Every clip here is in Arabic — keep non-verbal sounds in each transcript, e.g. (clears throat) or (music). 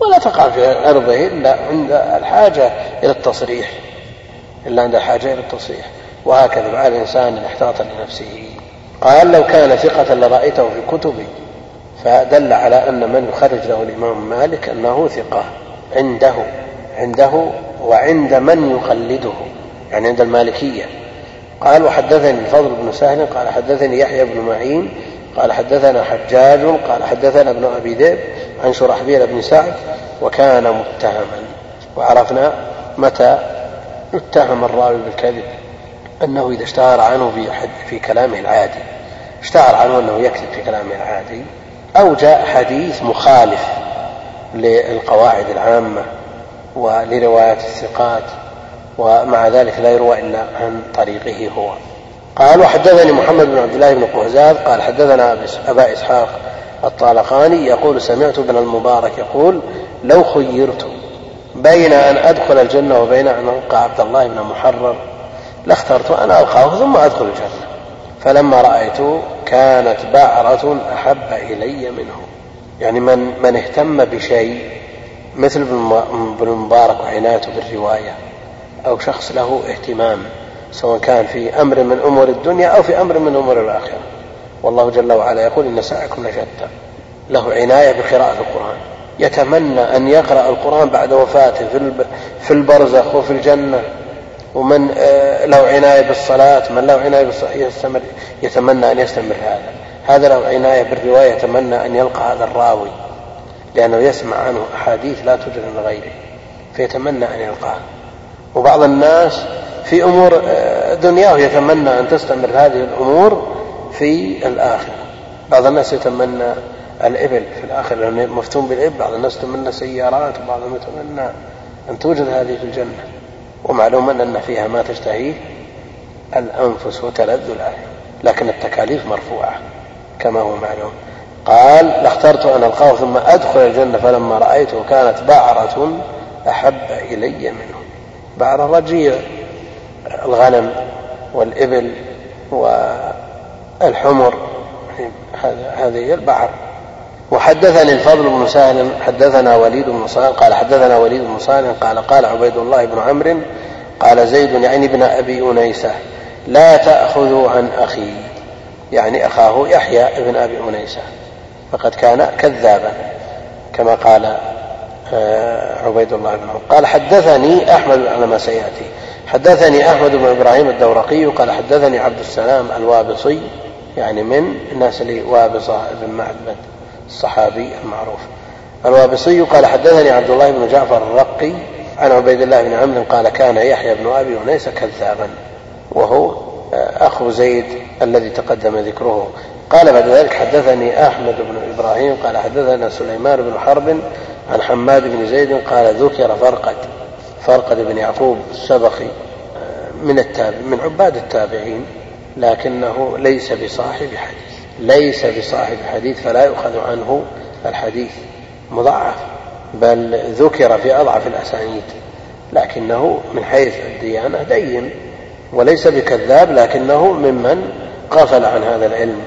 ولا تقع في عرضه إلا عند الحاجة إلى التصريح. إلا عند الحاجة إلى التصريح. وهكذا مع الإنسان إن احتاط لنفسه. قال لو كان ثقة لرأيته في كتبه فدل على أن من يخرج له الإمام مالك أنه ثقة عنده عنده وعند من يقلده يعني عند المالكية. قال وحدثني الفضل بن سهل قال حدثني يحيى بن معين قال حدثنا حجاج قال حدثنا ابن أبي ذئب عن شرحبيل بن سعد وكان متهما وعرفنا متى يتهم الراوي بالكذب أنه إذا اشتهر عنه في, في كلامه العادي اشتهر عنه أنه يكذب في كلامه العادي أو جاء حديث مخالف للقواعد العامة ولروايات الثقات ومع ذلك لا يروى إلا عن طريقه هو. قال وحدثني محمد بن عبد الله بن قهزاز قال حدثنا أبا إسحاق الطالقاني يقول سمعت ابن المبارك يقول لو خيرت بين أن أدخل الجنة وبين أن ألقى عبد الله بن محرر لاخترت أن ألقاه ثم أدخل الجنة فلما رأيته كانت بعرة أحب إلي منه يعني من من اهتم بشيء مثل ابن المبارك وعنايته بالرواية أو شخص له اهتمام سواء كان في أمر من أمور الدنيا أو في أمر من أمور الآخرة. والله جل وعلا يقول إن سعيكم لشتى. له عناية بقراءة القرآن. يتمنى أن يقرأ القرآن بعد وفاته في البرزخ وفي الجنة. ومن آه، له عناية بالصلاة من له عناية يستمر يتمنى أن يستمر هذا. هذا له عناية بالرواية يتمنى أن يلقى هذا الراوي. لأنه يسمع عنه أحاديث لا توجد من غيره. فيتمنى أن يلقاه وبعض الناس في أمور آه، دنياه يتمنى أن تستمر. هذه الأمور في الآخرة. بعض الناس يتمنى الإبل في الآخرة لأنه مفتون بالإبل. بعض الناس يتمنى سيارات وبعضهم يتمنى أن توجد هذه في الجنة. ومعلوم أن فيها ما تشتهيه الأنفس وتلذ الأعين. لكن التكاليف مرفوعة كما هو معلوم. قال لاخترت أن ألقاه ثم أدخل الجنة فلما رأيته كانت بعرة أحب إلي منه. بعرة رجيع الغنم والإبل والحمر هذه البعر وحدثني الفضل بن سهل حدثنا وليد بن صالح قال حدثنا وليد بن صالح قال قال عبيد الله بن عمرو قال زيد يعني ابن أبي أنيسة لا تأخذوا عن أخي. يعني أخاه يحيى ابن أبي أنيسة. فقد كان كذابا كما قال آه، عبيد الله بن عمرو. قال حدثني أحمد على ما سيأتي. حدثني أحمد بن إبراهيم الدورقي قال حدثني عبد السلام الوابصي يعني من الناس اللي وابصة بن معبد الصحابي المعروف. الوابصي قال حدثني عبد الله بن جعفر الرقي عن عبيد الله بن عمرو قال كان يحيى بن أبي انيس كذابا وهو آه، أخو زيد الذي تقدم ذكره. قال بعد ذلك حدثني أحمد بن إبراهيم قال حدثنا سليمان بن حرب عن حماد بن زيد قال ذكر فرقد فرقد بن يعقوب السبخي آه، من التابع من عباد التابعين. لكنه ليس بصاحب حديث. ليس بصاحب حديث فلا يؤخذ عنه الحديث مضاعف بل ذكر في أضعف الأسانيد. لكنه من حيث الديانة دين وليس بكذاب لكنه ممن غفل عن هذا العلم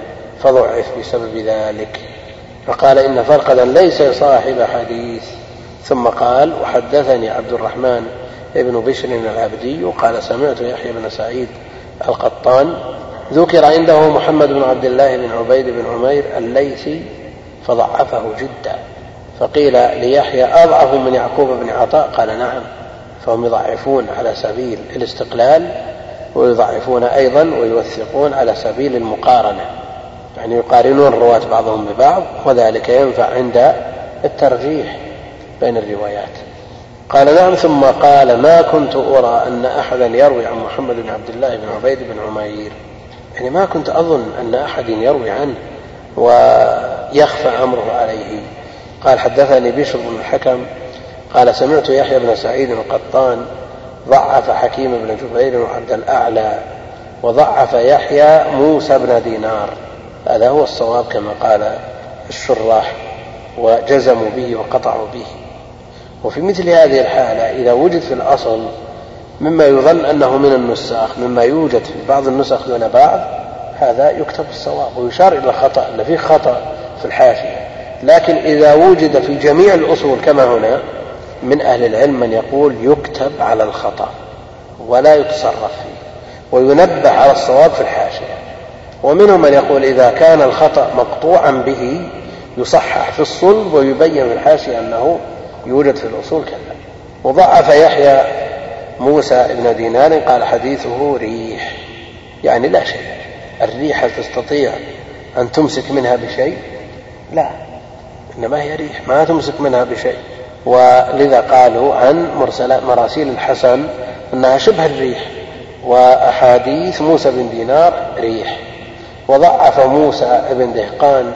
فضعف بسبب ذلك. فقال إن فرقدا ليس صاحب حديث. ثم قال وحدثني عبد الرحمن ابن بشر العبدي قال سمعت يحيى بن سعيد القطان ذكر عنده محمد بن عبد الله بن عبيد بن عمير الليثي فضعفه جدا فقيل ليحيى أضعف من يعقوب بن عطاء؟ قال نعم فهم يضعفون على سبيل الاستقلال ويضعفون أيضا ويوثقون على سبيل المقارنة يعني يقارنون الرواة بعضهم ببعض وذلك ينفع عند الترجيح بين الروايات. قال نعم ثم قال ما كنت أرى أن أحدا يروي عن محمد بن عبد الله بن عبيد بن عمير. يعني ما كنت أظن أن أحد يروي عنه ويخفى أمره عليه. قال حدثني بشر بن الحكم قال سمعت يحيى بن سعيد القطان ضعف حكيم بن جبير وعبد الأعلى وضعف يحيى موسى بن دينار. هذا هو الصواب كما قال الشراح وجزموا به وقطعوا به. وفي مثل هذه الحالة إذا وجد في الأصل مما يظن أنه من النساخ مما يوجد في بعض النسخ دون بعض هذا يكتب الصواب ويشار إلى الخطأ أن فيه خطأ في الحاشية. لكن إذا وجد في جميع الأصول كما هنا من أهل العلم من يقول يكتب على الخطأ ولا يتصرف فيه وينبه على الصواب في الحاشية. ومنهم من يقول إذا كان الخطأ مقطوعا به يصحح في الصلب ويبين في الحاشية أنه يوجد في الأصول كذا. وضعف يحيى موسى بن دينار قال حديثه ريح. يعني لا شيء. الريح هل تستطيع أن تمسك منها بشيء؟ لا. إنما هي ريح. ما تمسك منها بشيء. ولذا قالوا عن مراسيل الحسن أنها شبه الريح. وأحاديث موسى بن دينار ريح. وضعف موسى بن دهقان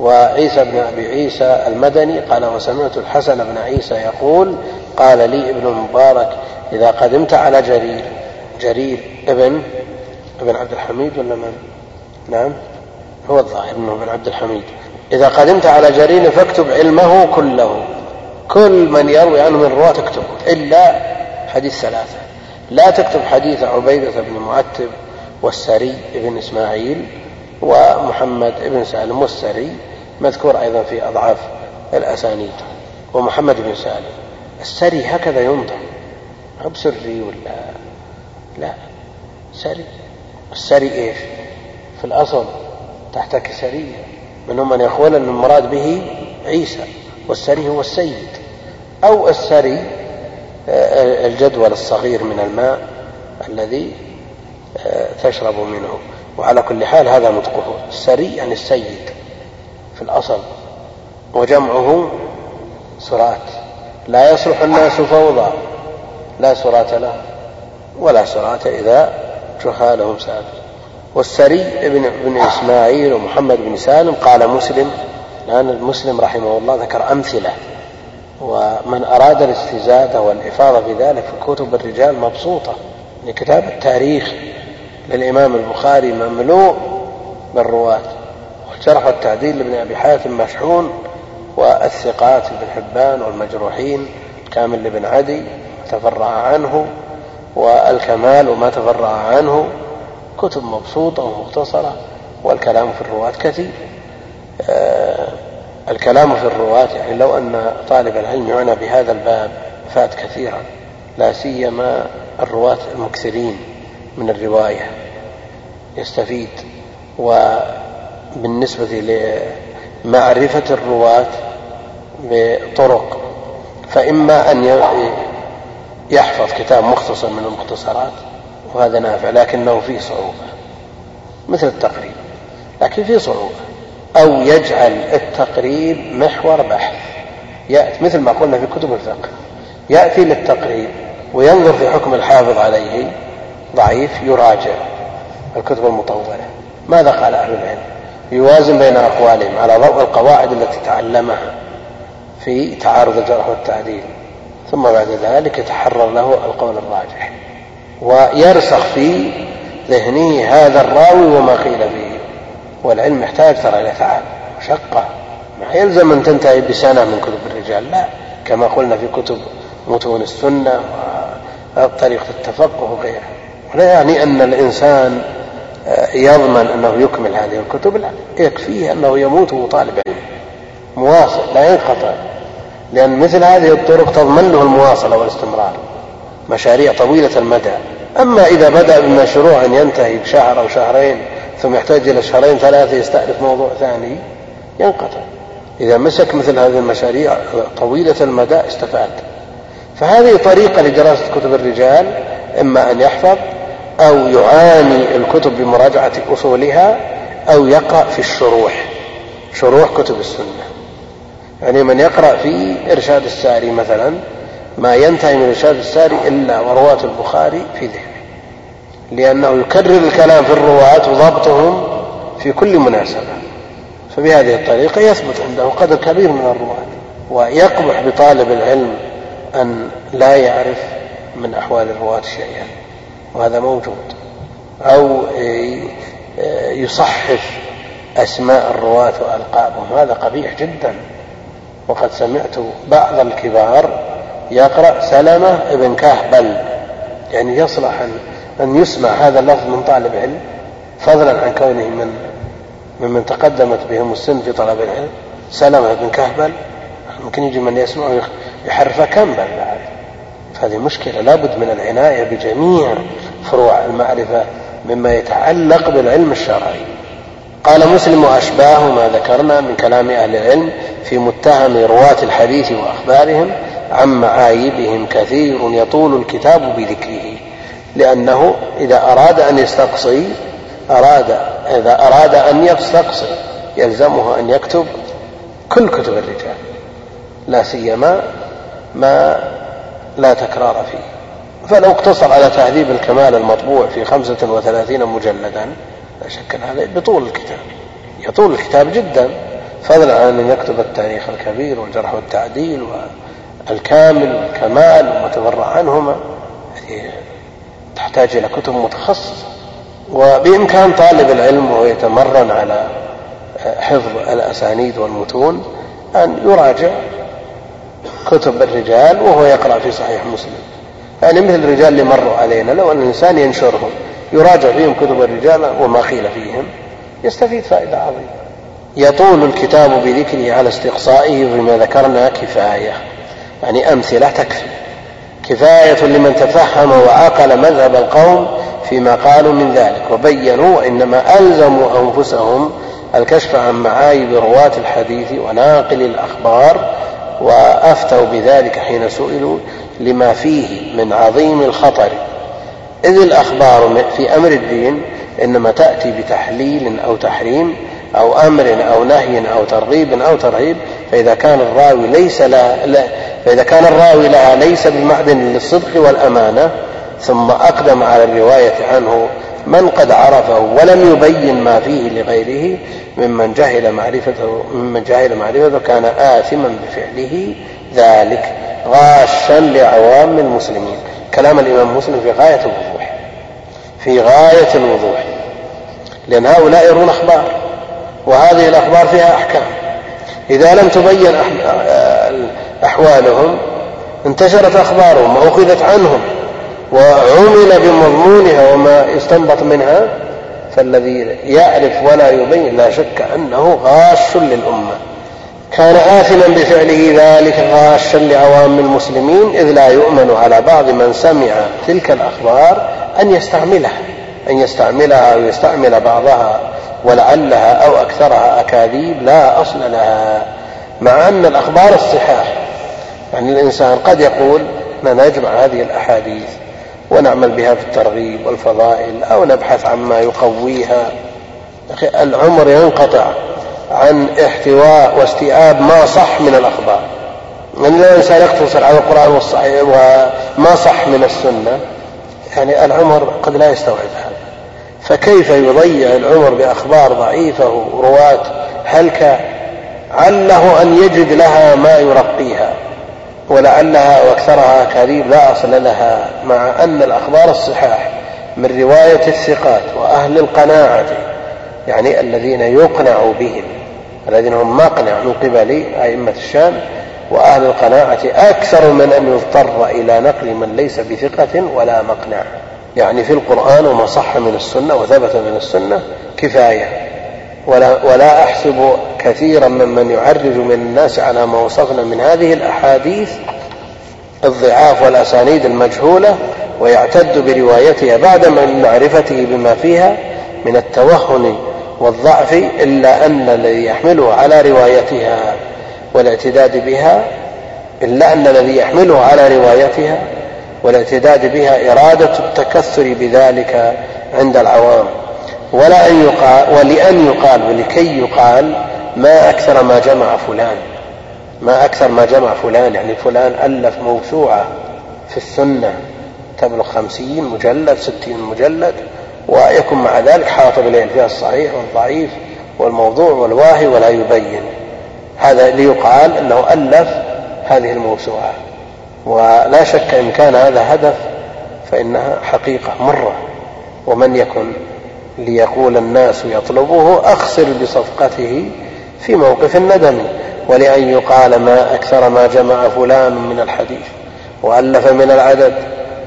وعيسى بن أبي عيسى المدني قال وسمعت الحسن بن عيسى يقول قال لي ابن المبارك إذا قدمت على جرير جرير ابن ابن عبد الحميد ولا من؟ نعم. هو الظاهر إنه ابن عبد الحميد. إذا قدمت على جرير فاكتب علمه كله. كل من يروي عنه من الرواة اكتبه إلا حديث ثلاثة. لا تكتب حديث عبيدة بن معتب والسري بن إسماعيل. ومحمد بن سالم والسري مذكور أيضا في أضعاف الأسانيد. ومحمد بن سالم. السري هكذا ينطق ما بسري ولا لا؟ سري. السري إيش؟ في الأصل تحت كسرية منهم من يقول أن المراد به عيسى والسري هو السيد. أو السري آه، الجدول الصغير من الماء الذي آه، تشرب منه. وعلى كل حال هذا نطقه السري يعني السيد في الأصل وجمعه سرات. لا يصلح الناس فوضى لا سرات له ولا سرات إذا جهالهم سافر. والسري ابن, ابن إسماعيل ومحمد بن سالم قال مسلم لأن المسلم رحمه الله ذكر أمثلة. ومن أراد الاستزادة والإفاضة في ذلك في كتب الرجال مبسوطة لكتاب التاريخ. للإمام البخاري مملوء بالرواة. والجرح والتعديل لابن أبي حاتم مشحون والثقات ابن حبان والمجروحين كامل لابن عدي تفرع عنه والكمال وما تفرع عنه كتب مبسوطة ومختصرة والكلام في الرواة كثير. آه الكلام في الرواة يعني لو أن طالب العلم يعنى بهذا الباب فات كثيرا. لا سيما الرواة المكثرين. من الرواية يستفيد. وبالنسبة لمعرفة الرواة بطرق فإما أن يحفظ كتاب مختصر من المختصرات وهذا نافع لكنه فيه صعوبة مثل التقريب. لكن فيه صعوبة. أو يجعل التقريب محور بحث. يأتي مثل ما قلنا في كتب الفقه يأتي للتقريب وينظر في حكم الحافظ عليه ضعيف يراجع الكتب المطولة. ماذا قال أهل العلم؟ يوازن بين أقوالهم على ضوء القواعد التي تعلمها في تعارض الجرح والتعديل ثم بعد ذلك يتحرر له القول الراجح. ويرسخ في ذهنه هذا الراوي وما قيل فيه والعلم يحتاج ترى إلى تعب مشقة ما يلزم أن تنتهي بسنة من كتب الرجال لا. كما قلنا في كتب متون السنة وطريقة التفقه وغيرها. ولا يعني أن الإنسان آه، يضمن أنه يكمل هذه الكتب. لا يكفيه أنه يموت وهو طالب علم مواصل لا ينقطع. لأن مثل هذه الطرق تضمن له المواصلة والاستمرار مشاريع طويلة المدى. أما إذا بدأ بمشروع ينتهي بشهر أو شهرين ثم يحتاج إلى شهرين ثلاثة يستأنف موضوع ثاني ينقطع. إذا مسك مثل هذه المشاريع طويلة المدى استفاد. فهذه طريقة لدراسة كتب الرجال إما أن يحفظ أو يعاني الكتب بمراجعة أصولها أو يقرأ في الشروح. شروح كتب السنة. يعني من يقرأ في إرشاد الساري مثلا ما ينتهي من إرشاد الساري إلا ورواة البخاري في ذهنه. لأنه يكرر الكلام في الرواة وضبطهم في كل مناسبة. فبهذه الطريقة يثبت عنده قدر كبير من الرواة ويقبح بطالب العلم أن لا يعرف من أحوال الرواة شيئا. وهذا موجود. أو يصحف أسماء الرواة وألقابهم. هذا قبيح جدا. وقد سمعت بعض الكبار يقرأ سلمة ابن كهبل. يعني يصلح أن, أن يسمع هذا اللفظ من طالب علم فضلا عن كونه من ممن تقدمت بهم السن في طلب العلم. سلمة بن كهبل ممكن يجي من يسمعه يحرفه كمبل بعد. هذه مشكلة. لابد من العناية بجميع فروع المعرفة مما يتعلق بالعلم الشرعي. قال مسلم وأشباه ما ذكرنا من كلام أهل العلم في متهم رواة الحديث وأخبارهم عن معايبهم كثير يطول الكتاب بذكره لأنه إذا أراد أن يستقصي أراد إذا أراد أن يستقصي يلزمه أن يكتب كل كتب الرجال لا سيما ما لا تكرار فيه. فلو اقتصر على تهذيب الكمال المطبوع في خمسة وثلاثين مجلدا لا شك أن هذا بطول الكتاب. يطول الكتاب جدا. فضلا عن أن يكتب التاريخ الكبير والجرح والتعديل والكامل والكمال وما عنهما. تحتاج إلى كتب متخصصة. وبإمكان طالب العلم وهو يتمرن على حفظ الأسانيد والمتون أن يراجع كتب الرجال وهو يقرأ في صحيح مسلم. يعني مثل الرجال اللي مروا علينا لو أن الإنسان ينشرهم يراجع فيهم كتب الرجال وما قيل فيهم يستفيد فائدة عظيمة. يطول الكتاب بذكره على استقصائه فيما ذكرنا كفاية. يعني أمثلة تكفي. كفاية لمن تفهم وعقل مذهب القوم فيما قالوا من ذلك. وبينوا وإنما ألزموا أنفسهم الكشف عن معايب رواة الحديث وناقل الأخبار وأفتوا بذلك حين سئلوا لما فيه من عظيم الخطر. إذ الأخبار في أمر الدين إنما تأتي بتحليل أو تحريم أو أمر أو نهي أو ترغيب أو ترهيب فإذا كان الراوي ليس لا, لا فإذا كان الراوي لها ليس بمعدن للصدق والأمانة ثم أقدم على الرواية عنه من قد عرفه ولم يبين ما فيه لغيره ممن جهل معرفته ممن جهل معرفته كان آثما بفعله ذلك غاشا لعوام المسلمين. كلام الإمام مسلم في غاية الوضوح في غاية الوضوح لأن هؤلاء يرون أخبار وهذه الأخبار فيها أحكام. إذا لم تبين أحوالهم انتشرت أخبارهم وأخذت عنهم. وعمل بمضمونها وما يستنبط منها فالذي يعرف ولا يبين لا شك أنه غاش للأمة. كان آثما بفعله ذلك غاشا لعوام المسلمين إذ لا يؤمن على بعض من سمع تلك الأخبار أن يستعملها أن يستعملها أو يستعمل بعضها ولعلها أو أكثرها أكاذيب لا أصل لها. مع أن الأخبار الصحاح يعني الإنسان قد يقول ما نجمع هذه الأحاديث؟ ونعمل بها في الترغيب والفضائل أو نبحث عما يقويها. العمر ينقطع عن احتواء واستيعاب ما صح من الأخبار. يعني الإنسان يقتصر على القرآن والصحيح وما صح من السنة يعني العمر قد لا يستوعب هذا. فكيف يضيع العمر بأخبار ضعيفة ورواة؟ هلك عله أن يجد لها ما يرقيها؟ ولعلها واكثرها كريم لا أصل لها مع أن الأخبار الصحاح من رواية الثقات وأهل القناعة يعني الذين يقنع بهم الذين هم مقنع من قبل أئمة الشام وأهل القناعة أكثر من أن يضطر إلى نقل من ليس بثقة ولا مقنع. يعني في القرآن وما صح من السنة وثبت من السنة كفاية. ولا, ولا أحسب كثيرا ممن يعرج من الناس على ما وصفنا من هذه الأحاديث الضعاف والأسانيد المجهولة ويعتد بروايتها بعد من معرفته بما فيها من التوهن والضعف إلا أن الذي يحمله على روايتها والاعتداد بها إلا أن الذي يحمله على روايتها والاعتداد بها إرادة التكثر بذلك عند العوام. ولا أن يقال ولأن يقال ولكي يقال ما أكثر ما جمع فلان. ما أكثر ما جمع فلان. يعني فلان ألف موسوعة في السنة. تبلغ خمسين مجلد ستين مجلد. ويكون مع ذلك حاط بالليل فيها الصحيح والضعيف والموضوع والواهي ولا يبين. هذا ليقال أنه ألف هذه الموسوعة. ولا شك إن كان هذا هدف فإنها حقيقة مرة. ومن يكن ليقول الناس يطلبه أخسر بصفقته في موقف الندم ولأن يقال ما أكثر ما جمع فلان من الحديث وألف من العدد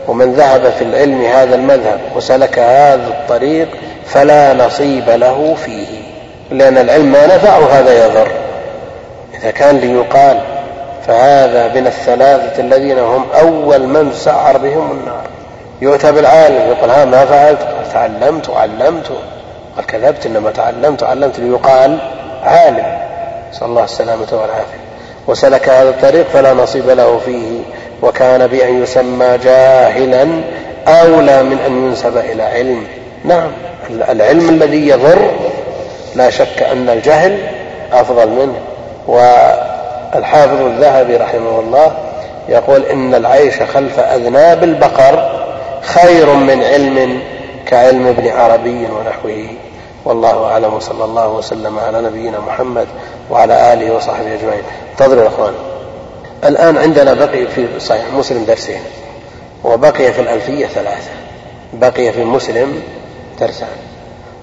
ومن ذهب في العلم هذا المذهب وسلك هذا الطريق فلا نصيب له فيه لأن العلم ما نفع وهذا يضر. إذا كان ليقال فهذا من الثلاثة الذين هم أول من سعر بهم النار. يؤتى بالعالم يقول ها ما فعلت؟ تعلمت وعلمت قال كذبت إنما تعلمت وعلمت ليقال عالم. نسأل الله السلامة والعافية وسلك هذا الطريق فلا نصيب له فيه. وكان بأن يسمى جاهلا أولى من أن ينسب إلى علم. نعم العلم الذي يضر لا شك أن الجهل أفضل منه. والحافظ الذهبي رحمه الله يقول إن العيش خلف أذناب البقر خير من علم كعلم ابن عربي ونحوه. والله أعلم. وصلى الله وسلم على نبينا محمد وعلى آله وصحبه أجمعين. انتظروا يا أخوان. الآن عندنا بقي في صحيح مسلم درسين وبقي في الألفية ثلاثة. بقي في مسلم درسان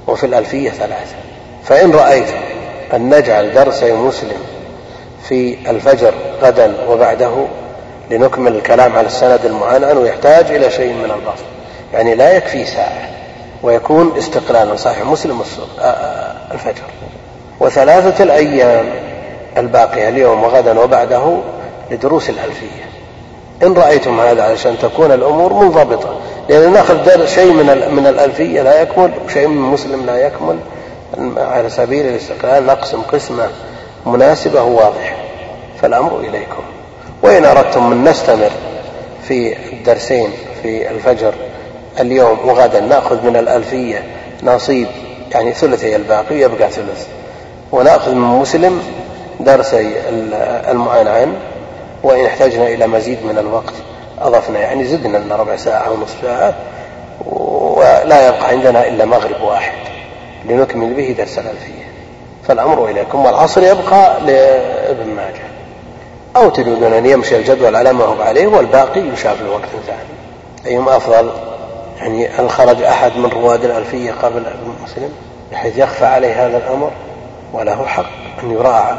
وفي الألفية ثلاثة. فإن رأيت أن نجعل درسي مسلم في الفجر غدا وبعده لنكمل الكلام على السند المعنعن ويحتاج إلى شيء من البسط. يعني لا يكفي ساعة ويكون استقلالا صحيح. مسلم آه، آه، الفجر. وثلاثة الأيام الباقية اليوم وغدا وبعده لدروس الألفية. إن رأيتم هذا علشان تكون الأمور منضبطة. لأن نأخذ شيء من من الألفية لا يكمل وشيء من مسلم لا يكمل. على سبيل الاستقلال نقسم قسمة مناسبة وواضحة. فالأمر إليكم. وإن أردتم أن نستمر في الدرسين في الفجر اليوم وغدا نأخذ من الألفية نصيب يعني ثلثي الباقي يبقى ثلث. ونأخذ من مسلم درسي المعنعن وإن احتجنا إلى مزيد من الوقت أضفنا يعني زدنا لنا ربع ساعة أو نصف ساعة ولا يبقى عندنا إلا مغرب واحد لنكمل به درس الألفية. فالأمر إليكم والعصر يبقى لابن ماجه. أو تريدون أن يمشي الجدول على ما هو عليه والباقي يشاف لوقت ثاني. أيهما أفضل؟ يعني هل خرج أحد من رواد الألفية قبل ابن مسلم بحيث يخفى عليه هذا الأمر؟ وله حق أن يراعى.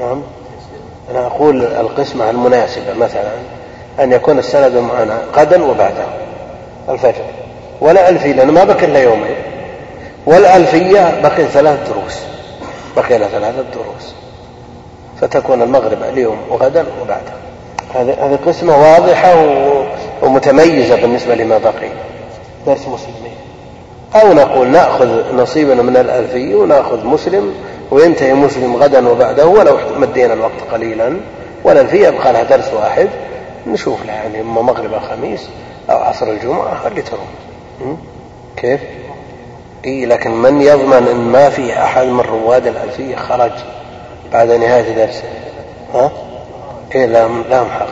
نعم. أنا أقول القسمة المناسبة مثلا أن يكون السند معنا غدا وبعده الفجر. ولا ألفية لأنه ما بقي إلا يومين. والألفية بقي ثلاث دروس. بقي ثلاثة دروس. فتكون المغرب اليوم وغدا وبعده. هذه قسمة واضحة ومتميزة بالنسبة لما بقي. درس مسلمين أو نقول نأخذ نصيبنا من الألفية ونأخذ مسلم وينتهي مسلم غدا وبعده ولو مدينا الوقت قليلا. والألفية يبقى لها درس واحد. نشوف لها يعني إما مغرب الخميس أو عصر الجمعة اللي ترون كيف؟ إيه لكن من يضمن أن ما في أحد من رواد الألفية خرج؟ بعد نهاية درسه. ها؟ إيه لهم حق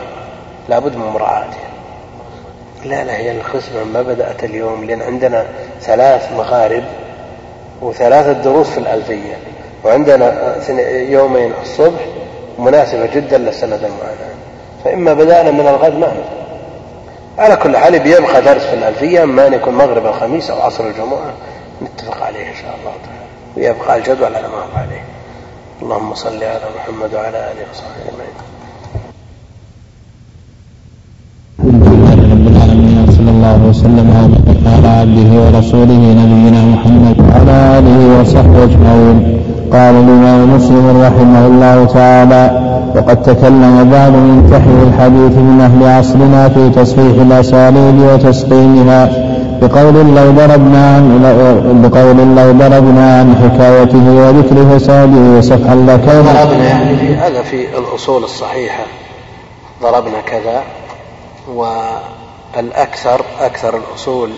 لابد من مراعاته. لا لا هي القسمة ما بدأت اليوم لأن عندنا ثلاث مغارب وثلاثة دروس في الألفية. وعندنا يومين الصبح مناسبة جدا للسند المعنى فإما بدأنا من الغد ما على كل حال بيبقى درس في الألفية إما أن يكون مغرب الخميس أو عصر الجمعة نتفق عليه إن شاء الله تعالى. ويبقى الجدول على ما هو عليه. اللهم صل على محمد وعلى آله وصحبه أجمعين. الله وسلم على عبده ورسوله نبينا محمد وعلى آله وصحبه أجمعين. قال الإمام مسلم رحمه الله تعالى وقد تكلم بعض من تحرير الحديث من أهل عصرنا في تصحيح الأساليب وتسقيمها بقول لو ضربنا بقول لو ضربنا عن حكايته وذكر فساده صفحا لكان ضربنا يعني هذا في الأصول الصحيحة. ضربنا كذا و الأكثر أكثر الأصول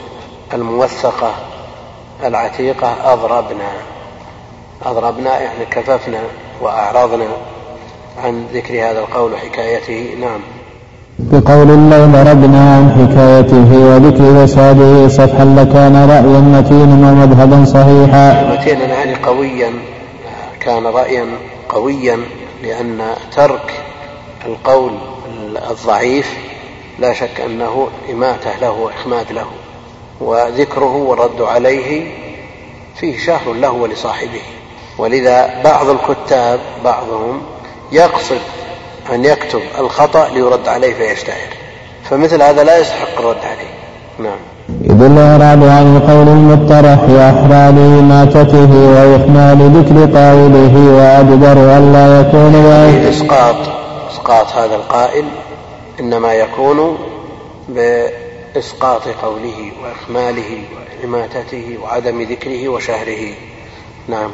الموثقة العتيقة أضربنا. أضربنا يعني كففنا وأعرضنا عن ذكر هذا القول وحكايته. نعم. بقول الله ضربنا عن حكايته وذكر فساده صفحا لكان رأيا متينا ومذهبا صحيحا. متينا يعني قويا كان رأيا قويا لأن ترك القول الضعيف لا شك أنه إماتة له وإخماد له وذكره والرد عليه فيه شهر له ولصاحبه. ولذا بعض الكتاب بعضهم يقصد أن يكتب الخطأ ليرد عليه فيشتهر فمثل هذا لا يستحق الرد عليه. نعم. إذ الإعراب عن القول المطرح أحرى لإماتته وإخمال ذكر قائله وأجدر ألا يكون إسقاط إسقاط هذا القائل إنما يكون بإسقاط قوله وإخماله وإماتته وعدم ذكره وشهره. نعم.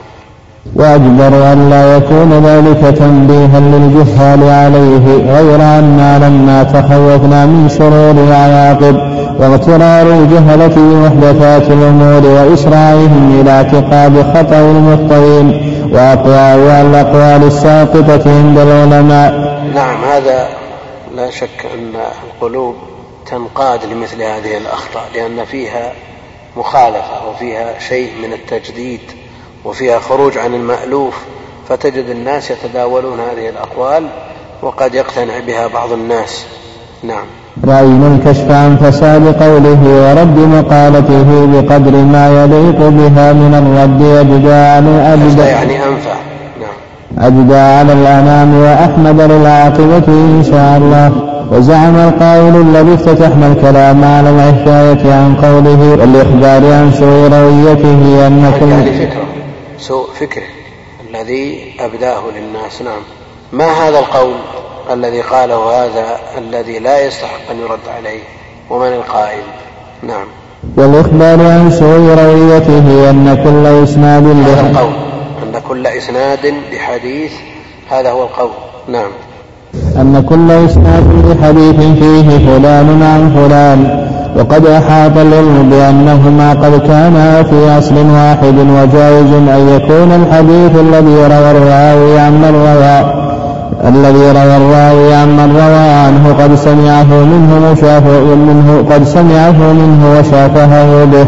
وأجبر أن لا يكون ذلك تنبيها للجهال عليه غير أنا لما تخوفنا من شرور العواقب واغترار الجهلة بمحدثات الأمور وإسراعهم إلى اعتقاد خطأ المخطئين وأقوال الأقوال الساقطة عند العلماء. نعم هذا لا شك أن القلوب تنقاد لمثل هذه الأخطاء لأن فيها مخالفة وفيها شيء من التجديد وفيها خروج عن المألوف فتجد الناس يتداولون هذه الأقوال وقد يقتنع بها بعض الناس. نعم. رأينا الكشف عن فساد قوله ورد مقالته بقدر ما يليق بها من الرد أجدى أجدى يعني أنفع. نعم. أجدى على الأنام وأحمد للعاقبة إن شاء الله. وزعم القائل الذي افتتحنا الكلام على الحكاية عن قوله والإخبار عن سوء رويته أن كل يعني فكره. سوء فكره الذي أبداه للناس. نعم. ما هذا القول الذي قاله هذا الذي لا يستحق أن يرد عليه ومن القائل؟ نعم. والإخبار عن سوء رويته أن كل إسناد هذا القول أن كل إسناد بحديث هذا هو القول. نعم. أن كل إسناد بحديث فيه فلان عن فلان. وقد أحاط العلم بأنهما قد كانا في أصل واحد وجائز أن يكون الحديث الذي روى الراوي عمن روى الذي روى الراوي عمن روى عنه قد سمعه منه مشافه منه قد سمعه منه وشافهه به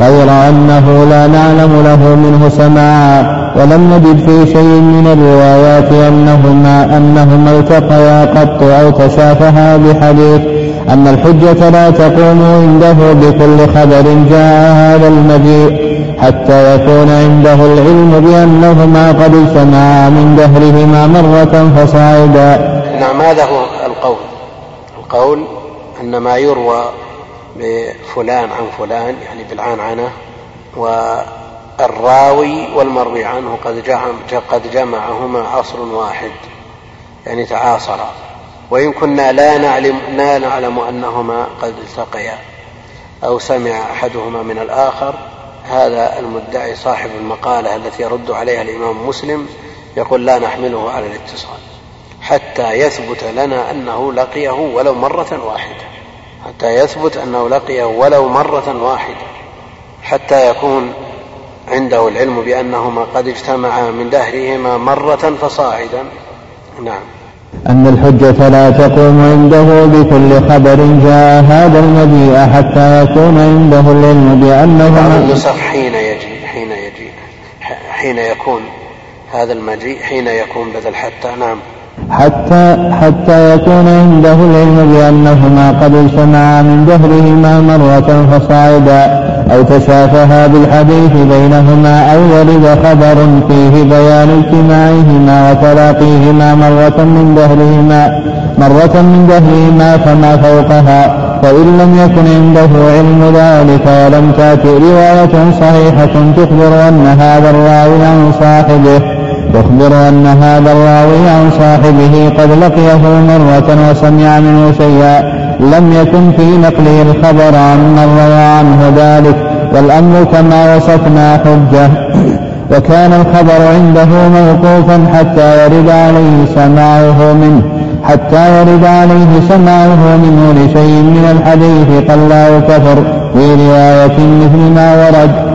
غير أنه لا نعلم له منه سماعا. ولم نجد في شيء من الروايات أنهما أنهما التقيا قط أو تشافها بحديث أن الحجة لا تقوم عنده بكل خبر جاء هذا المجيء حتى يكون عنده العلم بأنهما قد اجتمعا من دهرهما مرة فصاعدا. نعم هذا هو القول. القول أن ما يروى بفلان عن فلان يعني بالعنعنة والراوي والمروي عنه قد جمعهما عصر واحد يعني تعاصرا. وإن كنا لا نعلم لا نعلم أنهما قد التقيا أو سمع أحدهما من الآخر. هذا المدعي صاحب المقالة التي يرد عليها الإمام مسلم يقول لا نحمله على الاتصال حتى يثبت لنا أنه لقيه ولو مرة واحدة حتى يثبت أنه لقيه ولو مرة واحدة حتى يكون عنده العلم بأنهما قد اجتمعا من دهرهما مرة فصاعدا. نعم. أن الحجة لا تقوم عنده بكل خبر جاء هذا المجيء حتى يكون عنده العلم بأنه النسخ حين يجي حين يجي حين يكون هذا المجيء حين يكون بدل حتى نعم. حتى حتى يكون عنده العلم بأنهما قد اجتمعا من دهرهما مرة فصاعدا أو تشافها بالحديث بينهما أو ولد خبر فيه بيان اجتماعهما وتلاقيهما مرة من دهرهما مرة من دهرهما فما فوقها فإن لم يكن عنده علم ذلك ولم تأتي رواية صحيحة تخبر أن هذا الراوي عن صاحبه. تخبر أن هذا الراوي عن صاحبه قد لقيه مرة وسمع منه شيئا لم يكن في نقله الخبر عن من روى عنه ذلك والأمر كما وصفنا حجة. (clears throat) وكان الخبر عنده موقوفا حتى يرد عليه سماعه منه حتى يرد عليه سماعه منه لشيء من الحديث قل لا كفر في رواية مثل ما ورد.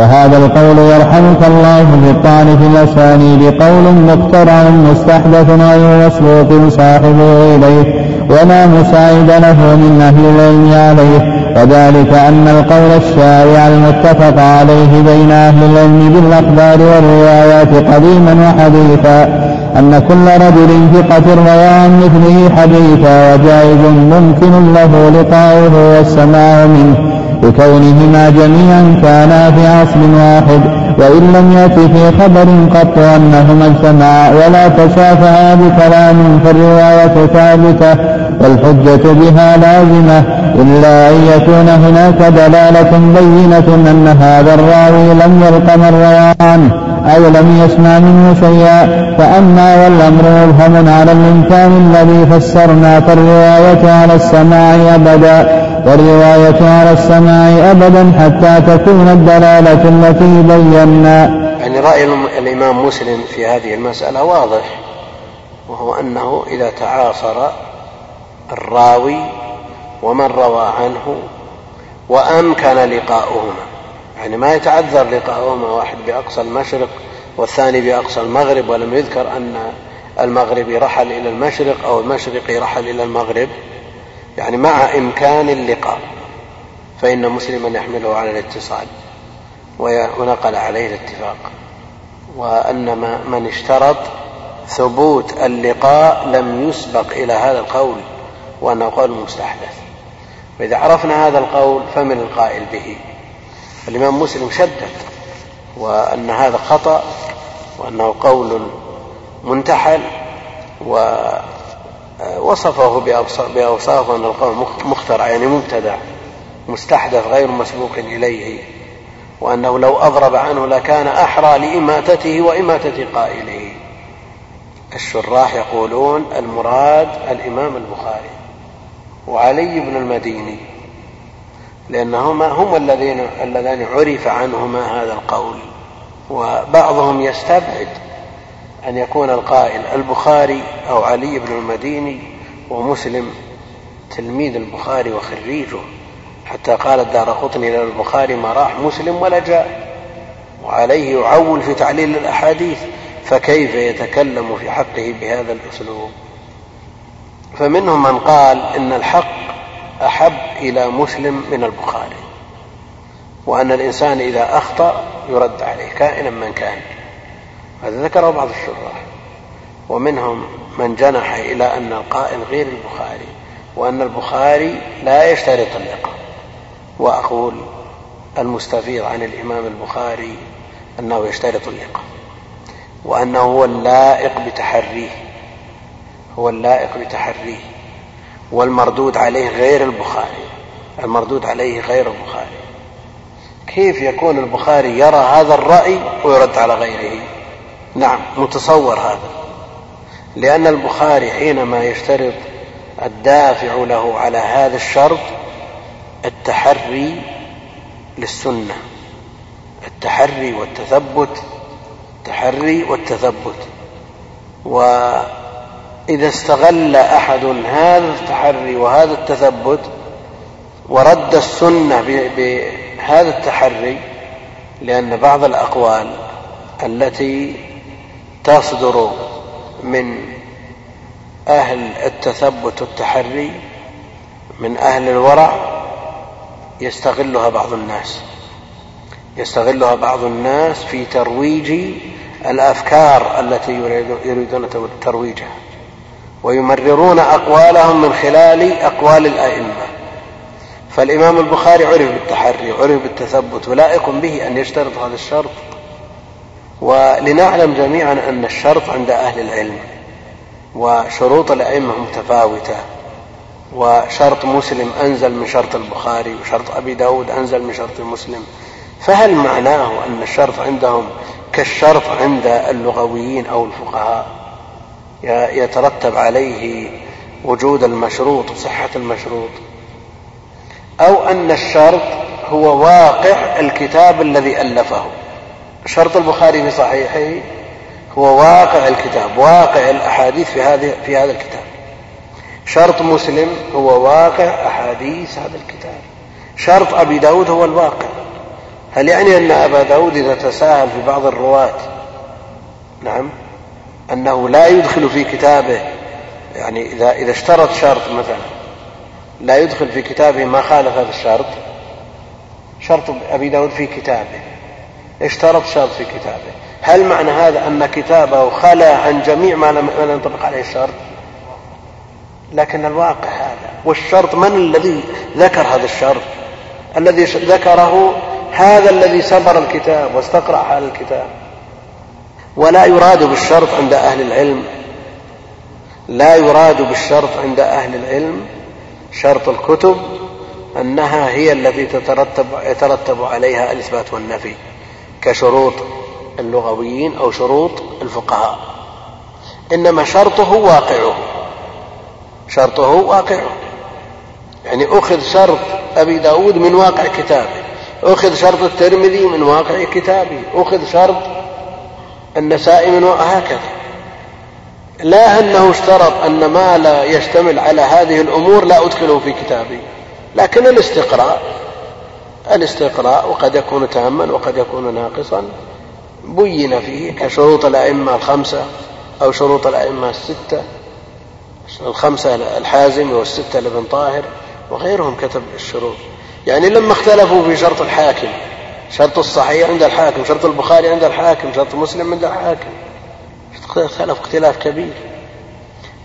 وهذا القول يرحمك الله بالطعن في الأسانيد قول مخترع مستحدث غير مسبوق صاحبه إليه ولا مساعد له من أهل العلم عليه. وذلك أن القول الشائع المتفق عليه بين أهل العلم بالأخبار والروايات قديما وحديثا. أن كل رجل ثقة روى عن مثله حديثا وجائز ممكن له لقاؤه والسماع منه. بكونهما جميعا كانا في أصل واحد وإن لم يأت في خبر قط أنهما اجتمعا. ولا تشافعا بكلام فالرواية ثابتة والحجة بها لازمة إلا أن يكون هناك دلالة بينة أن هذا الراوي لم من روى عنه أو لم يسمع منه شيئا. فأما والأمر مبهم على الإمكان الذي فسرنا فالرواية على السماع أبدا. والرواية على السماع أبدا حتى تكون الدلالة التي بينا. يعني رأي الإمام مسلم في هذه المسألة واضح وهو أنه إذا تعاصر الراوي ومن روى عنه وأمكن لقاؤهما. يعني ما يتعذر لقاؤهما واحد بأقصى المشرق والثاني بأقصى المغرب ولم يذكر أن المغربي رحل إلى المشرق أو المشرقي رحل إلى المغرب. يعني مع إمكان اللقاء فإن مسلما يحمله على الاتصال ونقل عليه الاتفاق وأن من اشترط ثبوت اللقاء لم يسبق إلى هذا القول وأنه قول مستحدث. فإذا عرفنا هذا القول فمن القائل به. الإمام مسلم شدد وأن هذا خطأ وأنه قول منتحل ووصفه بأوصاف أن القول مخترع يعني مبتدع مستحدث غير مسبوق إليه وأنه لو أضرب عنه لكان أحرى لإماتته وإماتة قائله. الشراح يقولون المراد الإمام البخاري وعلي بن المديني لأنهما هم الذين اللذان عرف عنهما هذا القول وبعضهم يستبعد أن يكون القائل البخاري أو علي بن المديني ومسلم تلميذ البخاري وخريجه. حتى قال الدار قطني إلى البخاري ما راح مسلم ولا جاء. وعليه يعول في تعليل الأحاديث. فكيف يتكلم في حقه بهذا الأسلوب؟ فمنهم من قال إن الحق أحب إلى مسلم من البخاري. وأن الإنسان إذا أخطأ يرد عليه كائنا من كان. هذا ذكره بعض الشراح ومنهم من جنح إلى أن القائل غير البخاري وأن البخاري لا يشترط اللقاء وأقول المستفيض عن الإمام البخاري أنه يشترط اللقاء وأنه هو اللائق بتحريه. هو اللائق بتحريه. والمردود عليه غير البخاري. المردود عليه غير البخاري. كيف يكون البخاري يرى هذا الرأي ويرد على غيره؟ نعم متصور هذا. لأن البخاري حينما يشترط الدافع له على هذا الشرط التحري للسنة. التحري والتثبت التحري والتثبت. وإذا استغل أحد هذا التحري وهذا التثبت ورد السنة بهذا التحري لأن بعض الأقوال التي تصدر من أهل التثبت والتحري من أهل الورع يستغلها بعض الناس. يستغلها بعض الناس في ترويج الأفكار التي يريدون ترويجها. ويمررون أقوالهم من خلال أقوال الأئمة. فالإمام البخاري عرف بالتحري وعرف بالتثبت ولائق به أن يشترط هذا الشرط. ولنعلم جميعا أن الشرط عند أهل العلم وشروط الأئمة متفاوتة وشرط مسلم أنزل من شرط البخاري وشرط أبي داود أنزل من شرط مسلم. فهل معناه أن الشرط عندهم كالشرط عند اللغويين أو الفقهاء؟ يترتب عليه وجود المشروط وصحة المشروط. أو أن الشرط هو واقع الكتاب الذي ألفه. شرط البخاري في صحيحه هو واقع الكتاب واقع الأحاديث في هذه في هذا الكتاب. شرط مسلم هو واقع أحاديث هذا الكتاب. شرط أبي داود هو الواقع. هل يعني أن أبا داود إذا تساهل في بعض الرواة نعم أنه لا يدخل في كتابه يعني إذا إذا اشترط شرط مثلا لا يدخل في كتابه ما خالف هذا الشرط؟ شرط أبي داود في كتابه. اشترط شرط في كتابه. هل معنى هذا أن كتابه خلا عن جميع ما لم ينطبق عليه الشرط؟ لكن الواقع هذا. والشرط من الذي ذكر هذا الشرط؟ الذي ذكره هذا الذي سبر الكتاب واستقرأ هذا الكتاب. ولا يراد بالشرط عند أهل العلم. لا يراد بالشرط عند أهل العلم شرط الكتب أنها هي التي تترتب يترتب عليها الإثبات والنفي. كشروط اللغويين أو شروط الفقهاء. إنما شرطه واقعه. شرطه واقعه. يعني أخذ شرط أبي داود من واقع كتابه. أخذ شرط الترمذي من واقع كتابه. أخذ شرط النسائي من هكذا. لا أنه اشترط أن ما لا يشتمل على هذه الأمور لا أدخله في كتابي. لكن الاستقراء الاستقراء وقد يكون تاما وقد يكون ناقصا. بين فيه كشروط الأئمة الخمسة أو شروط الأئمة الستة. الخمسة الحازم والستة لابن طاهر وغيرهم كتب الشروط. يعني لما اختلفوا في شرط الحاكم شرط الصحيح عند الحاكم شرط البخاري عند الحاكم شرط مسلم عند الحاكم اختلف اختلاف كبير.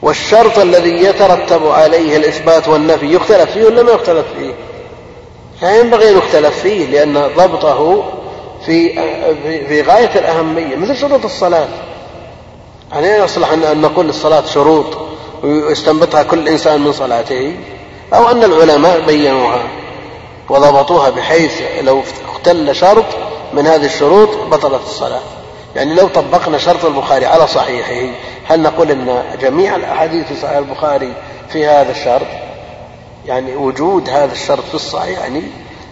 والشرط الذي يترتب عليه الإثبات والنفي يختلف فيه ولا ما يختلف فيه؟ لا ينبغي أن يختلف فيه لأن ضبطه في في غاية الأهمية مثل شروط الصلاة. يعني يصلح أن نقول الصلاة شروط ويستنبطها كل إنسان من صلاته أو أن العلماء بينوها وضبطوها بحيث لو اختل شرط من هذه الشروط بطلت الصلاة. يعني لو طبقنا شرط البخاري على صحيحه هل نقول إن جميع الأحاديث في صحيح البخاري في هذا الشرط؟ يعني وجود هذا الشرط في الصحيح يعني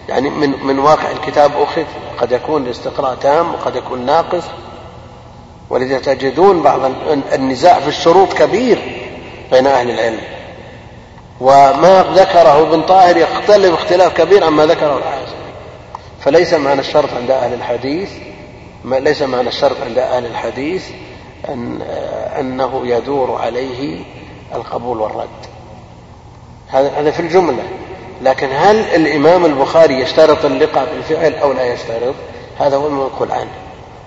يعني من من واقع الكتاب أخذ قد يكون الاستقراء تام وقد يكون ناقص. ولذا تجدون بعض النزاع في الشروط كبير بين أهل العلم. وما ذكره ابن طاهر يختلف اختلاف كبير عما ذكره الحازم فليس معنى الشرط عند أهل الحديث ليس معنى الشرط عند أهل الحديث أن أنه يدور عليه القبول والرد. هذا في الجملة. لكن هل الإمام البخاري يشترط اللقاء بالفعل أو لا يشترط؟ هذا هو المنقول عنه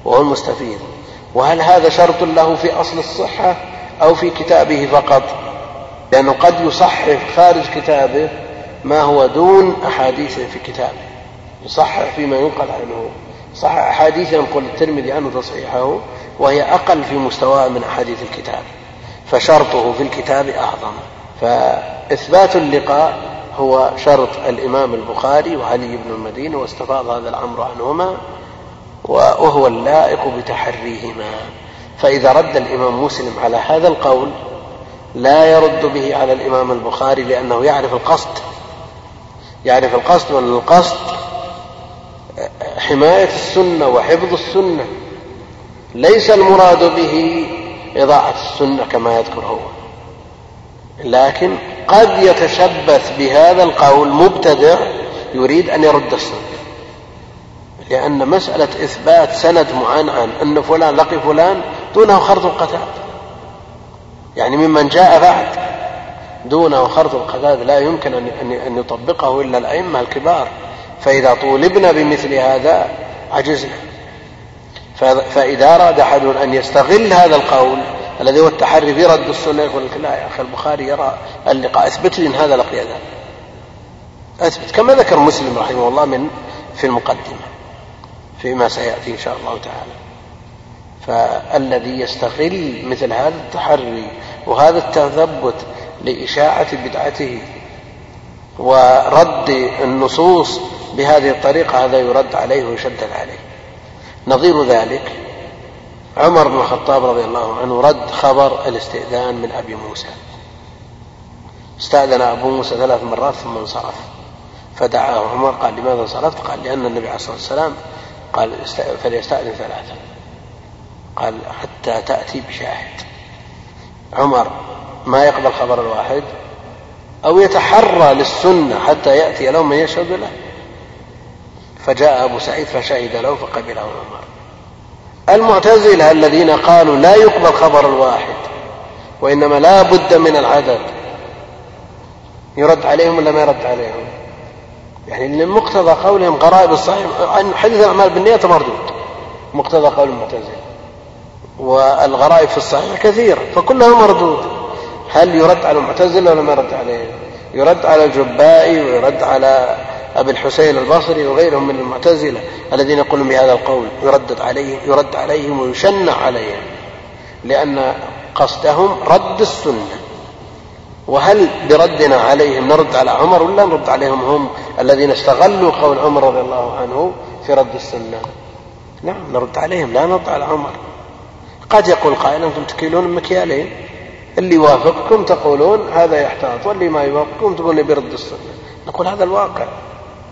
وهو المستفيد. وهل هذا شرط له في أصل الصحة أو في كتابه فقط؟ لأنه قد يصحح خارج كتابه ما هو دون أحاديث في كتابه. يصحح فيما ينقل عنه. صح أحاديث ينقل الترمذي عنه تصحيحه وهي أقل في مستواه من أحاديث الكتاب. فشرطه في الكتاب أعظم. فإثبات اللقاء هو شرط الإمام البخاري وعلي بن المديني واستفاض هذا الأمر عنهما وهو اللائق بتحريهما. فإذا رد الإمام مسلم على هذا القول لا يرد به على الإمام البخاري لأنه يعرف القصد يعرف القصد وأن القصد حماية السنة وحفظ السنة ليس المراد به إضاعة السنة كما يذكر هو. لكن قد يتشبث بهذا القول مبتدع يريد أن يرد السنة لأن مسألة إثبات سند معنعن أن فلان لقي فلان دونه خرط القتاد يعني ممن جاء بعد دونه خرط القتاد لا يمكن أن يطبقه إلا الأئمة الكبار. فإذا طولبنا بمثل هذا عجزنا. فإذا أراد أحد أن يستغل هذا القول الذي هو التحري في رد السنة يقول لك لا يا أخي البخاري يرى اللقاء. أثبت لي أن هذا لقي ذا أثبت كما ذكر مسلم رحمه الله من في المقدمة فيما سيأتي إن شاء الله تعالى. فالذي يستغل مثل هذا التحري وهذا التثبت لإشاعة بدعته ورد النصوص بهذه الطريقة هذا يرد عليه ويشدد عليه. نظير ذلك عمر بن الخطاب رضي الله عنه رد خبر الاستئذان من أبي موسى. استأذن أبو موسى ثلاث مرات ثم انصرف. فدعاه عمر قال لماذا انصرفت؟ قال لأن النبي عليه الصلاة والسلام قال فليستأذن ثلاثة. قال حتى تأتي بشاهد. عمر ما يقبل خبر الواحد أو يتحرى للسنة حتى يأتي له من يشهد له. فجاء أبو سعيد فشهد له فقبله عمر. المعتزلة الذين قالوا لا يقبل خبر الواحد وإنما لا بد من العدد. يرد عليهم ولا ما يرد عليهم؟ يعني لمقتضى قولهم غرائب الصحيح عن حديث الأعمال بالنية مردود. مقتضى قول المعتزلة. والغرائب في الصحيح كثيرة فكلها مردود. هل يرد على المعتزلة ولا ما يرد عليهم يرد على الجبائي ويرد على أبي الحسين البصري وغيرهم من المعتزلة الذين يقولون بهذا القول يردد عليهم يرد عليهم ويشنع عليهم لأن قصدهم رد السنة. وهل بردنا عليهم نرد على عمر ولا نرد عليهم هم الذين استغلوا قول عمر رضي الله عنه في رد السنة؟ نعم نرد عليهم لا نرد على عمر. قد يقول قائل أنتم تكيلون مكيالين. اللي يوافقكم تقولون هذا يحتاط واللي ما يوافقكم تقولون برد السنة. نقول هذا الواقع.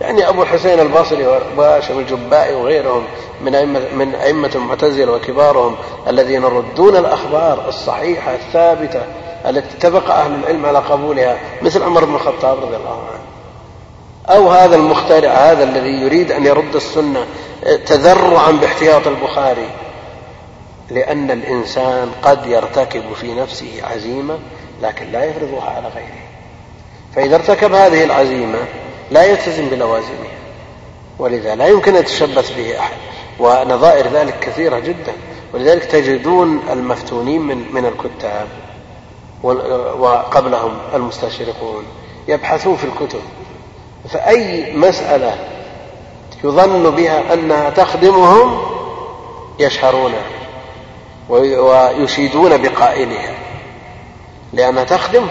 يعني أبو الحسين البصري وهاشم الجبائي وغيرهم من أئمة, من أئمة المعتزلة وكبارهم الذين يردون الأخبار الصحيحة الثابتة التي اتفق أهل العلم على قبولها مثل عمر بن الخطاب رضي الله عنه. أو هذا المخترع هذا الذي يريد أن يرد السنة تذرعا باحتياط البخاري. لأن الإنسان قد يرتكب في نفسه عزيمة لكن لا يفرضها على غيره. فإذا ارتكب هذه العزيمة لا يلتزم بلوازمها ولذا لا يمكن أن يتشبث به أحد. ونظائر ذلك كثيرة جدا. ولذلك تجدون المفتونين من, من الكتاب وقبلهم المستشرقون يبحثون في الكتب. فأي مسألة يظن بها أنها تخدمهم يشهرونها ويشيدون بقائلها لأنها تخدم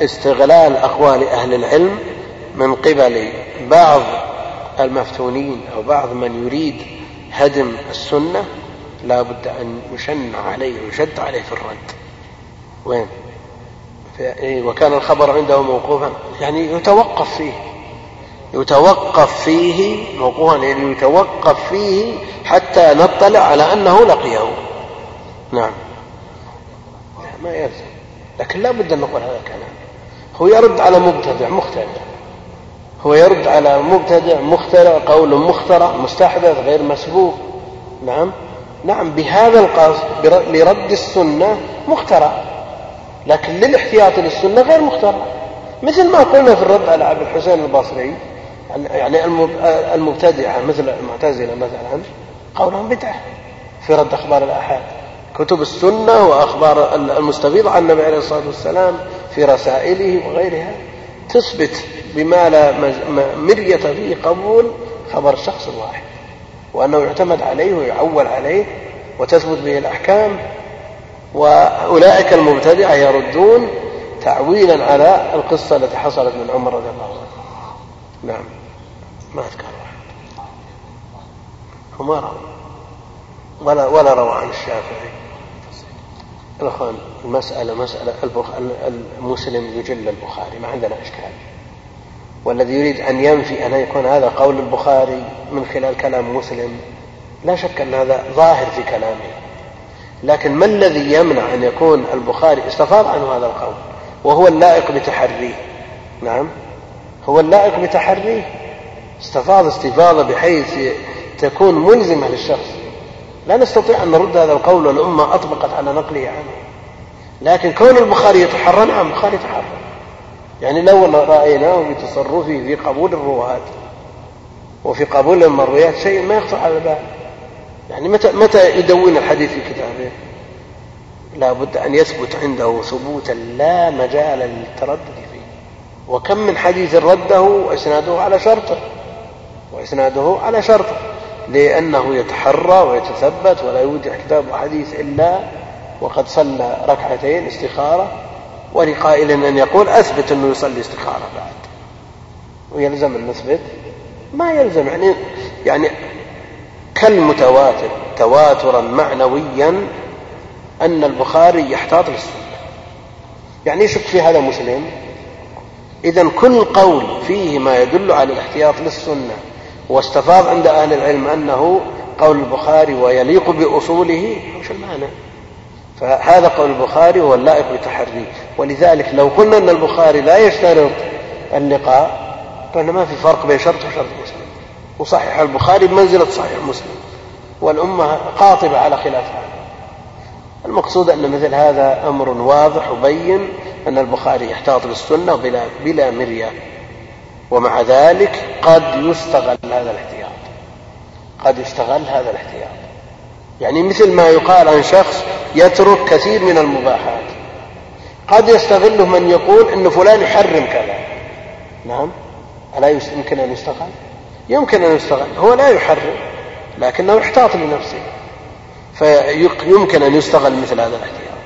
فاستغلال أقوال أهل العلم من قبل بعض المفتونين أو بعض من يريد هدم السنة لا بد أن يشن عليه ويشد عليه في الرد. وين؟ إيه، وكان الخبر عنده موقوفا. يعني يتوقف فيه. يتوقف فيه موقوفا يعني يتوقف فيه حتى نطلع على أنه لقيه. نعم. ما يلزم. لكن لا بد أن نقول هذا الكلام. هو يرد على مبتدع مختلف. هو يرد على مبتدع مخترع قول مخترع مستحدث غير مسبوق. نعم؟ نعم بهذا القصد لرد السنة مخترع. لكن للاحتياط للسنة غير مخترع. مثل ما قلنا في الرد على أبي الحسين البصري يعني المبتدعة مثل المعتزلة مثلا قولهم بدعة في رد أخبار الآحاد. كتب السنة وأخبار المستفيضة عن النبي عليه الصلاة والسلام في رسائله وغيرها تثبت بما لا مرية فيه قبول خبر الشخص الواحد وأنه يعتمد عليه ويعول عليه وتثبت به الأحكام وأولئك المبتدعة يردون تعويلا على القصة التي حصلت من عمر رضي الله عنه. نعم. ما أذكر. واحد وما روى. ولا ولا روى عن الشافعي. الأخوان المسألة مسألة المسلم يجل البخاري ما عندنا إشكال. والذي يريد أن ينفي أن يكون هذا قول البخاري من خلال كلام مسلم لا شك أن هذا ظاهر في كلامه. لكن ما الذي يمنع أن يكون البخاري استفاض عنه هذا القول؟ وهو اللائق بتحريه. نعم. هو اللائق بتحريه. استفاض استفاضة بحيث تكون ملزمة للشخص. لا نستطيع أن نرد هذا القول والأمة أطبقت على نقله عنه لكن كون البخاري يتحرى نعم البخاري يتحرى يعني لو رأيناه بتصرفه في قبول الرواة وفي قبول المرويات شيء ما يخطر على البال. يعني متى متى يدون الحديث في كتابه؟ لا بد أن يثبت عنده ثبوتا لا مجال للتردد فيه. وكم من حديث رده وإسناده على شرطه وإسناده على شرطه. لأنه يتحرى ويتثبت ولا يودع كتاب حديث إلا وقد صلى ركعتين استخارة ولقائل أن يقول أثبت أنه يصلي استخارة بعد. ويلزم أن نثبت؟ ما يلزم. يعني يعني كالمتواتر تواترا معنويا أن البخاري يحتاط للسنة. يعني يشك في هذا مسلم؟ إذا كل قول فيه ما يدل على الاحتياط للسنة. واستفاض عند أهل العلم أنه قول البخاري ويليق بأصوله وش المعنى. فهذا قول البخاري هو اللائق بتحريه ولذلك لو قلنا أن البخاري لا يشترط اللقاء فإن ما في فرق بين شرط وشرط مسلم. وصحيح البخاري بمنزلة صحيح مسلم. والأمة قاطبة على خلاف هذا. المقصود أن مثل هذا أمر واضح وبين أن البخاري يحتاط للسنة بلا, بلا مرية. ومع ذلك قد يستغل هذا الاحتياط. قد يستغل هذا الاحتياط. يعني مثل ما يقال عن شخص يترك كثير من المباحات. قد يستغله من يقول أن فلان يحرم كذا. نعم. ألا يمكن أن يستغل؟ يمكن أن يستغل. هو لا يحرم لكنه يحتاط لنفسه. فيمكن أن يستغل مثل هذا الاحتياط.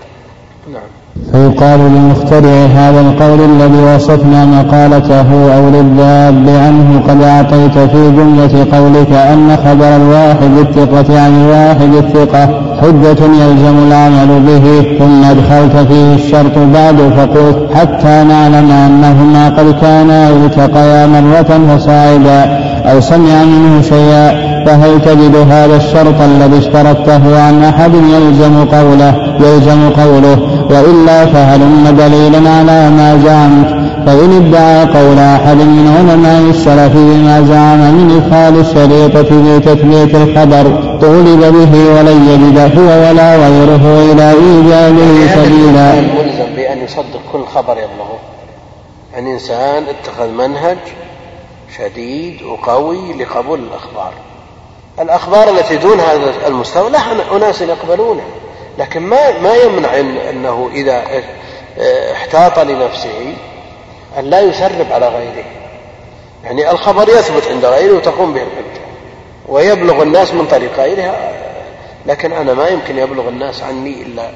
نعم. فيقال لمخترع هذا القول الذي وصفنا مقالته أو للذاب عنه قد أعطيت في جملة قولك أن خبر الواحد الثقة عن الواحد الثقة حجة يلزم العمل به. ثم أدخلت فيه الشرط بعد فقلت حتى نعلم أنهما قد كانا التقيا مرة فصاعدا أو سمع منه شيئا. فهل تجد هذا الشرط الذي اشترطته عن أحد يلزم قوله يلزم قوله وإلا فهلم دليلا على ما زعمت فإن ادعى قول أحد من علماء السلف بما زعم من إدخال الشريطة في تثبيت الخبر طولب به ولن يجد هو ولا غيره إلى إيجابه سبيلا. ملزم بأن يصدق كل خبر يبلغه. يعني إنسان اتخذ منهج شديد وقوي لقبول الأخبار الأخبار التي دون هذا المستوى لها أناس يقبلونها لكن ما ما يمنع إن أنه إذا احتاط لنفسه أن لا يسرب على غيره. يعني الخبر يثبت عند غيره وتقوم به الحجة ويبلغ الناس من طريق غيرها لكن أنا ما يمكن يبلغ الناس عني إلا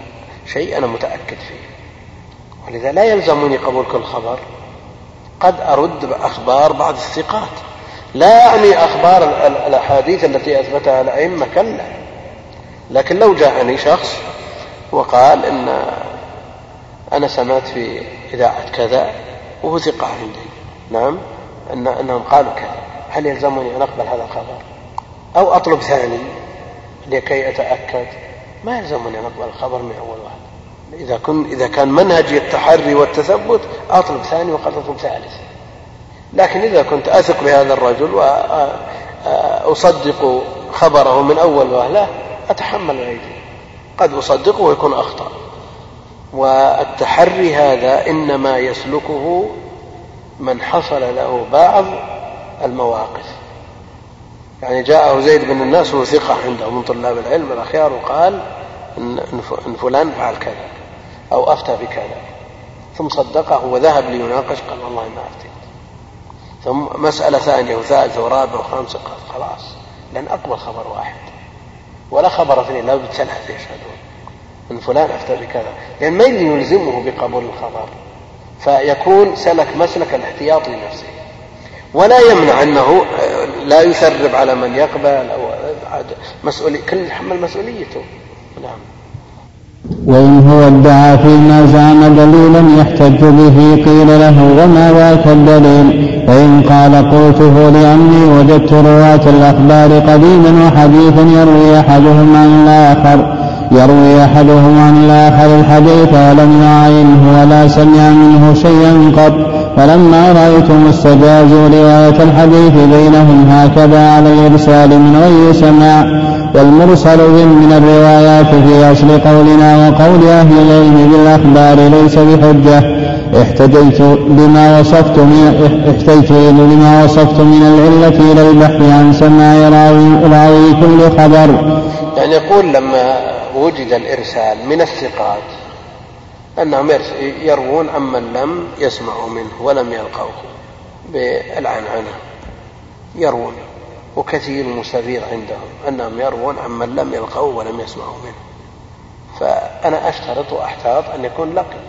شيء أنا متأكد فيه. ولذا لا يلزمني قبول كل خبر. قد أرد بأخبار بعض الثقات. لا أعني أخبار الأحاديث التي أثبتها الأئمة كلا. لكن لو جاءني شخص وقال إن أنا سمعت في إذاعة كذا وهو ثقة عندي. نعم؟ أن أنهم قالوا كذا. هل يلزمني أن أقبل هذا الخبر؟ أو أطلب ثاني لكي أتأكد؟ ما يلزمني أن أقبل الخبر من أول واحد. إذا, كن إذا كان منهجي التحري والتثبت أطلب ثاني وقد أطلب ثالث. لكن إذا كنت أثق بهذا الرجل وأصدق خبره من أول وهلة أتحمل الأيدي قد أصدقه ويكون أخطأ. والتحري هذا إنما يسلكه من حصل له بعض المواقف. يعني جاءه زيد بن الناس وهو ثقة عنده من طلاب العلم الأخيار وقال إن فلان فعل كذا أو أفتى بكذا. ثم صدقه وذهب ليناقش قال والله ما أفتيت ثم مسألة ثانية وثالثة ورابعة وخامسة خلاص. لن أقبل خبر واحد. ولا خبر اثنين بد ثلاثة يشهدون إن فلان أفتى بكذا. لأن ما يلزمه بقبول الخبر. فيكون سلك مسلك الاحتياط لنفسه. ولا يمنع أنه لا يثرب على من يقبل أو مسؤولي كل يتحمل مسؤوليته. نعم. وإن هو ادعى فيما زعم دليلا يحتج به قيل له وما ذاك الدليل؟ فإن قال قلته لأني وجدت رواة الأخبار قديما وحديثا يروي أحدهم عن الآخر يروي أحدهم عن الآخر الحديث ولم يعينه ولا سمع منه شيئا قط. فلما رأيتم استجازوا رواية الحديث بينهم هكذا على الإرسال من غير سماع والمرسل من الروايات في أصل قولنا وقول أهل العلم بالأخبار ليس بحجة احتجيت لما وصفت من احتجت لما وصفت من العلة إلى البحث عن سماع راوي, راوي كل خبر. يعني يقول لما وجد الإرسال من الثقات أنهم يروون عمن لم يسمعوا منه ولم يلقوه بالعنعنة يروون وكثير مستفيض عندهم أنهم يروون عمن لم يلقوه ولم يسمعوا منه. فأنا أشترط وأحتاط أن يكون لقي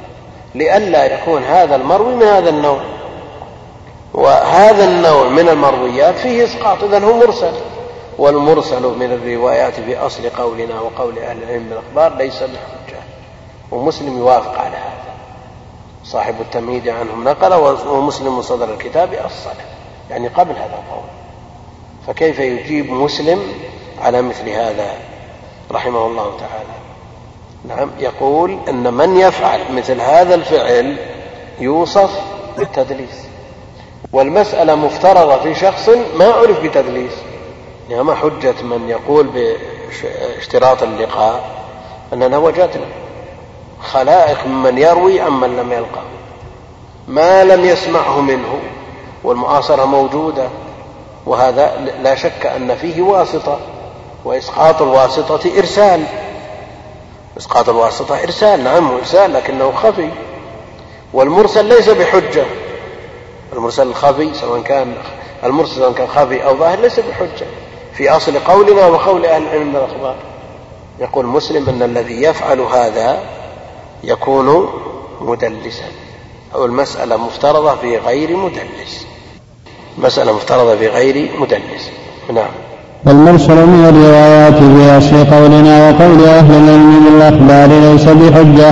لئلا يكون هذا المروي من هذا النوع. وهذا النوع من المرويات فيه إسقاط إذا هو مرسل. والمرسل من الروايات في أصل قولنا وقول أهل العلم بالأخبار ليس بحجة. ومسلم يوافق على هذا. صاحب التمهيد عنهم نقل ومسلم صدر الكتاب أصله يعني قبل هذا القول. فكيف يجيب مسلم على مثل هذا؟ رحمه الله تعالى. نعم يقول إن من يفعل مثل هذا الفعل يوصف بالتدليس. والمسألة مفترضة في شخص ما عرف بتدليس. يعني ما حجة من يقول باشتراط اللقاء أننا وجدنا خلائق ممن يروي عمن لم يلقه. ما لم يسمعه منه والمعاصرة موجودة وهذا لا شك أن فيه واسطة وإسقاط الواسطة إرسال. إسقاط الواسطة إرسال نعم إرسال لكنه خفي. والمرسل ليس بحجة. المرسل الخفي سواء كان المرسل سواء كان خفي أو ظاهر ليس بحجة. في أصل قولنا وقول أهل العلم من الأخبار. يقول مسلم أن الذي يفعل هذا يكون مدلسا أو المسألة مفترضة في غير مدلس. مسألة مفترضة في غير مدلس. نعم. والمرسل من الروايات في أصل قولنا وقول أهل العلم بالأخبار ليس بحجة.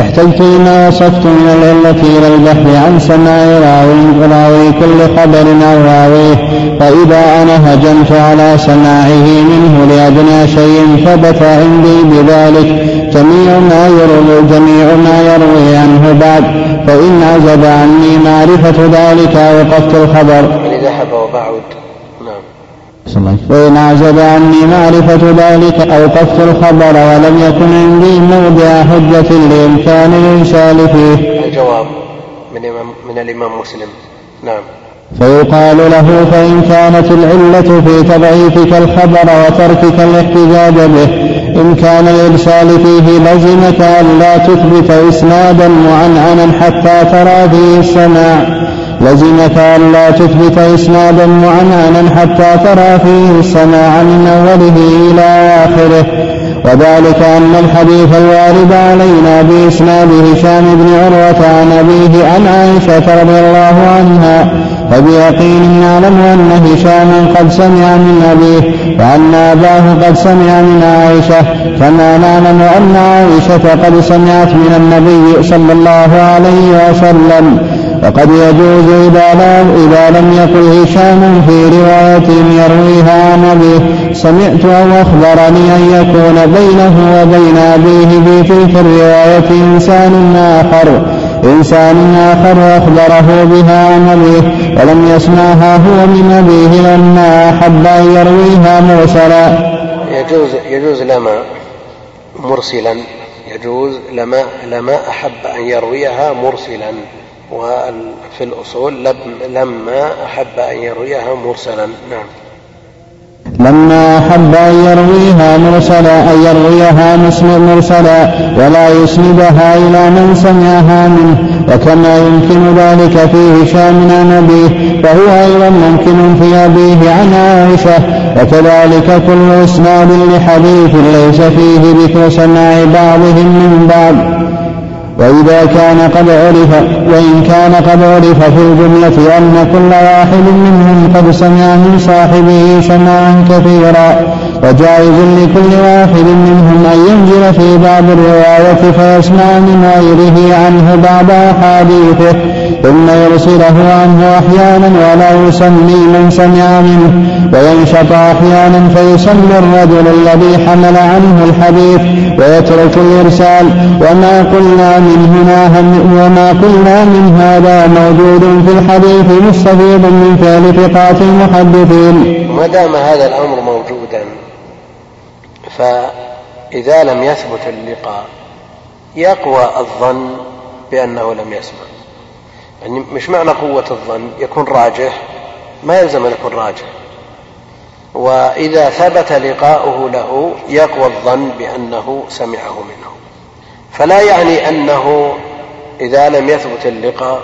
احتجت لما وصفت من العلة إلى البحث عن سماع راوي راوي كل خبر أو راويه فإذا أنا هجمت على سماعه منه لأدنى شيء ثبت عندي بذلك. جميع ما يروي جميع ما يروي عنه بعد فإن عزب عني معرفة ذلك وقفت الخبر. ذهب وبعد وإن عزب عني معرفة ذلك أوقفت الخبر ولم يكن عندي موضع حجة لإمكان الإرسال فيه. الجواب من من الإمام مسلم نعم. فيقال له فإن كانت العلة في تضعيفك الخبر وتركك الاحتجاج به إن كان الإرسال فيه لزمك ألا تثبت إسنادا معنعنا حتى ترى فيه السماع. لزمك ألا تثبت إسنادا معنانا حتى ترى فيه السماع من أوله إلى آخره. وذلك أن الحديث الوارد علينا بإسناد هشام بن عروة عن أبيه عن عائشة رضي الله عنها فبيقين نعلم أن هشاما قد سمع من أبيه وأن أباه قد سمع من عائشة كما نعلم أن عائشة قد سمعت من النبي صلى الله عليه وسلم. وقد يجوز إذا لم, إذا لم يقل هشام في رواية يرويها عن أبيه. سمعت أو أخبرني أن يكون بينه وبين أبيه في تلك الرواية إنسان آخر. إنسان آخر أخبره بها عن أبيه ولم يسمعها هو من أبيه لما أحب أن يرويها مرسلا. يجوز يجوز لما مرسلا. يجوز لما لما أحب أن يرويها مرسلا. وفي الأصول لما أحب أن يرويها مرسلا. نعم. لما أحب أن يرويها مرسلا أن يرويها مسلم مرسلا ولا يسندها إلى من سمعها منه وكما يمكن ذلك في هشام عن أبيه فهو أيضا ممكن في أبيه عن عائشة وكذلك كل إسناد لحديث ليس فيه ذكر سماع بعضهم من بعض. وإذا كان قد عرف وإن كان قد عرف في الجملة أن كل واحد منهم قد سمع من صاحبه سماعا كثيرا وجائز لكل واحد منهم أن ينزل في بعض الرواية فيسمع من غيره عنه بعض أحاديثه. ثم يرسله عنه أحيانا ولا يسمي من سمع منه وينشط أحيانا فيسمي الرجل الذي حمل عنه الحديث ويترك الإرسال. وما قلنا من هنا وما قلنا من هذا موجود في الحديث مستفيض من فعل ثقات المحدثين. ما دام هذا الأمر موجودا فإذا لم يثبت اللقاء يقوى الظن بأنه لم يسمع. يعني مش معنى قوة الظن يكون راجح. ما يلزم أن يكون راجح. وإذا ثبت لقاؤه له يقوى الظن بأنه سمعه منه. فلا يعني أنه إذا لم يثبت اللقاء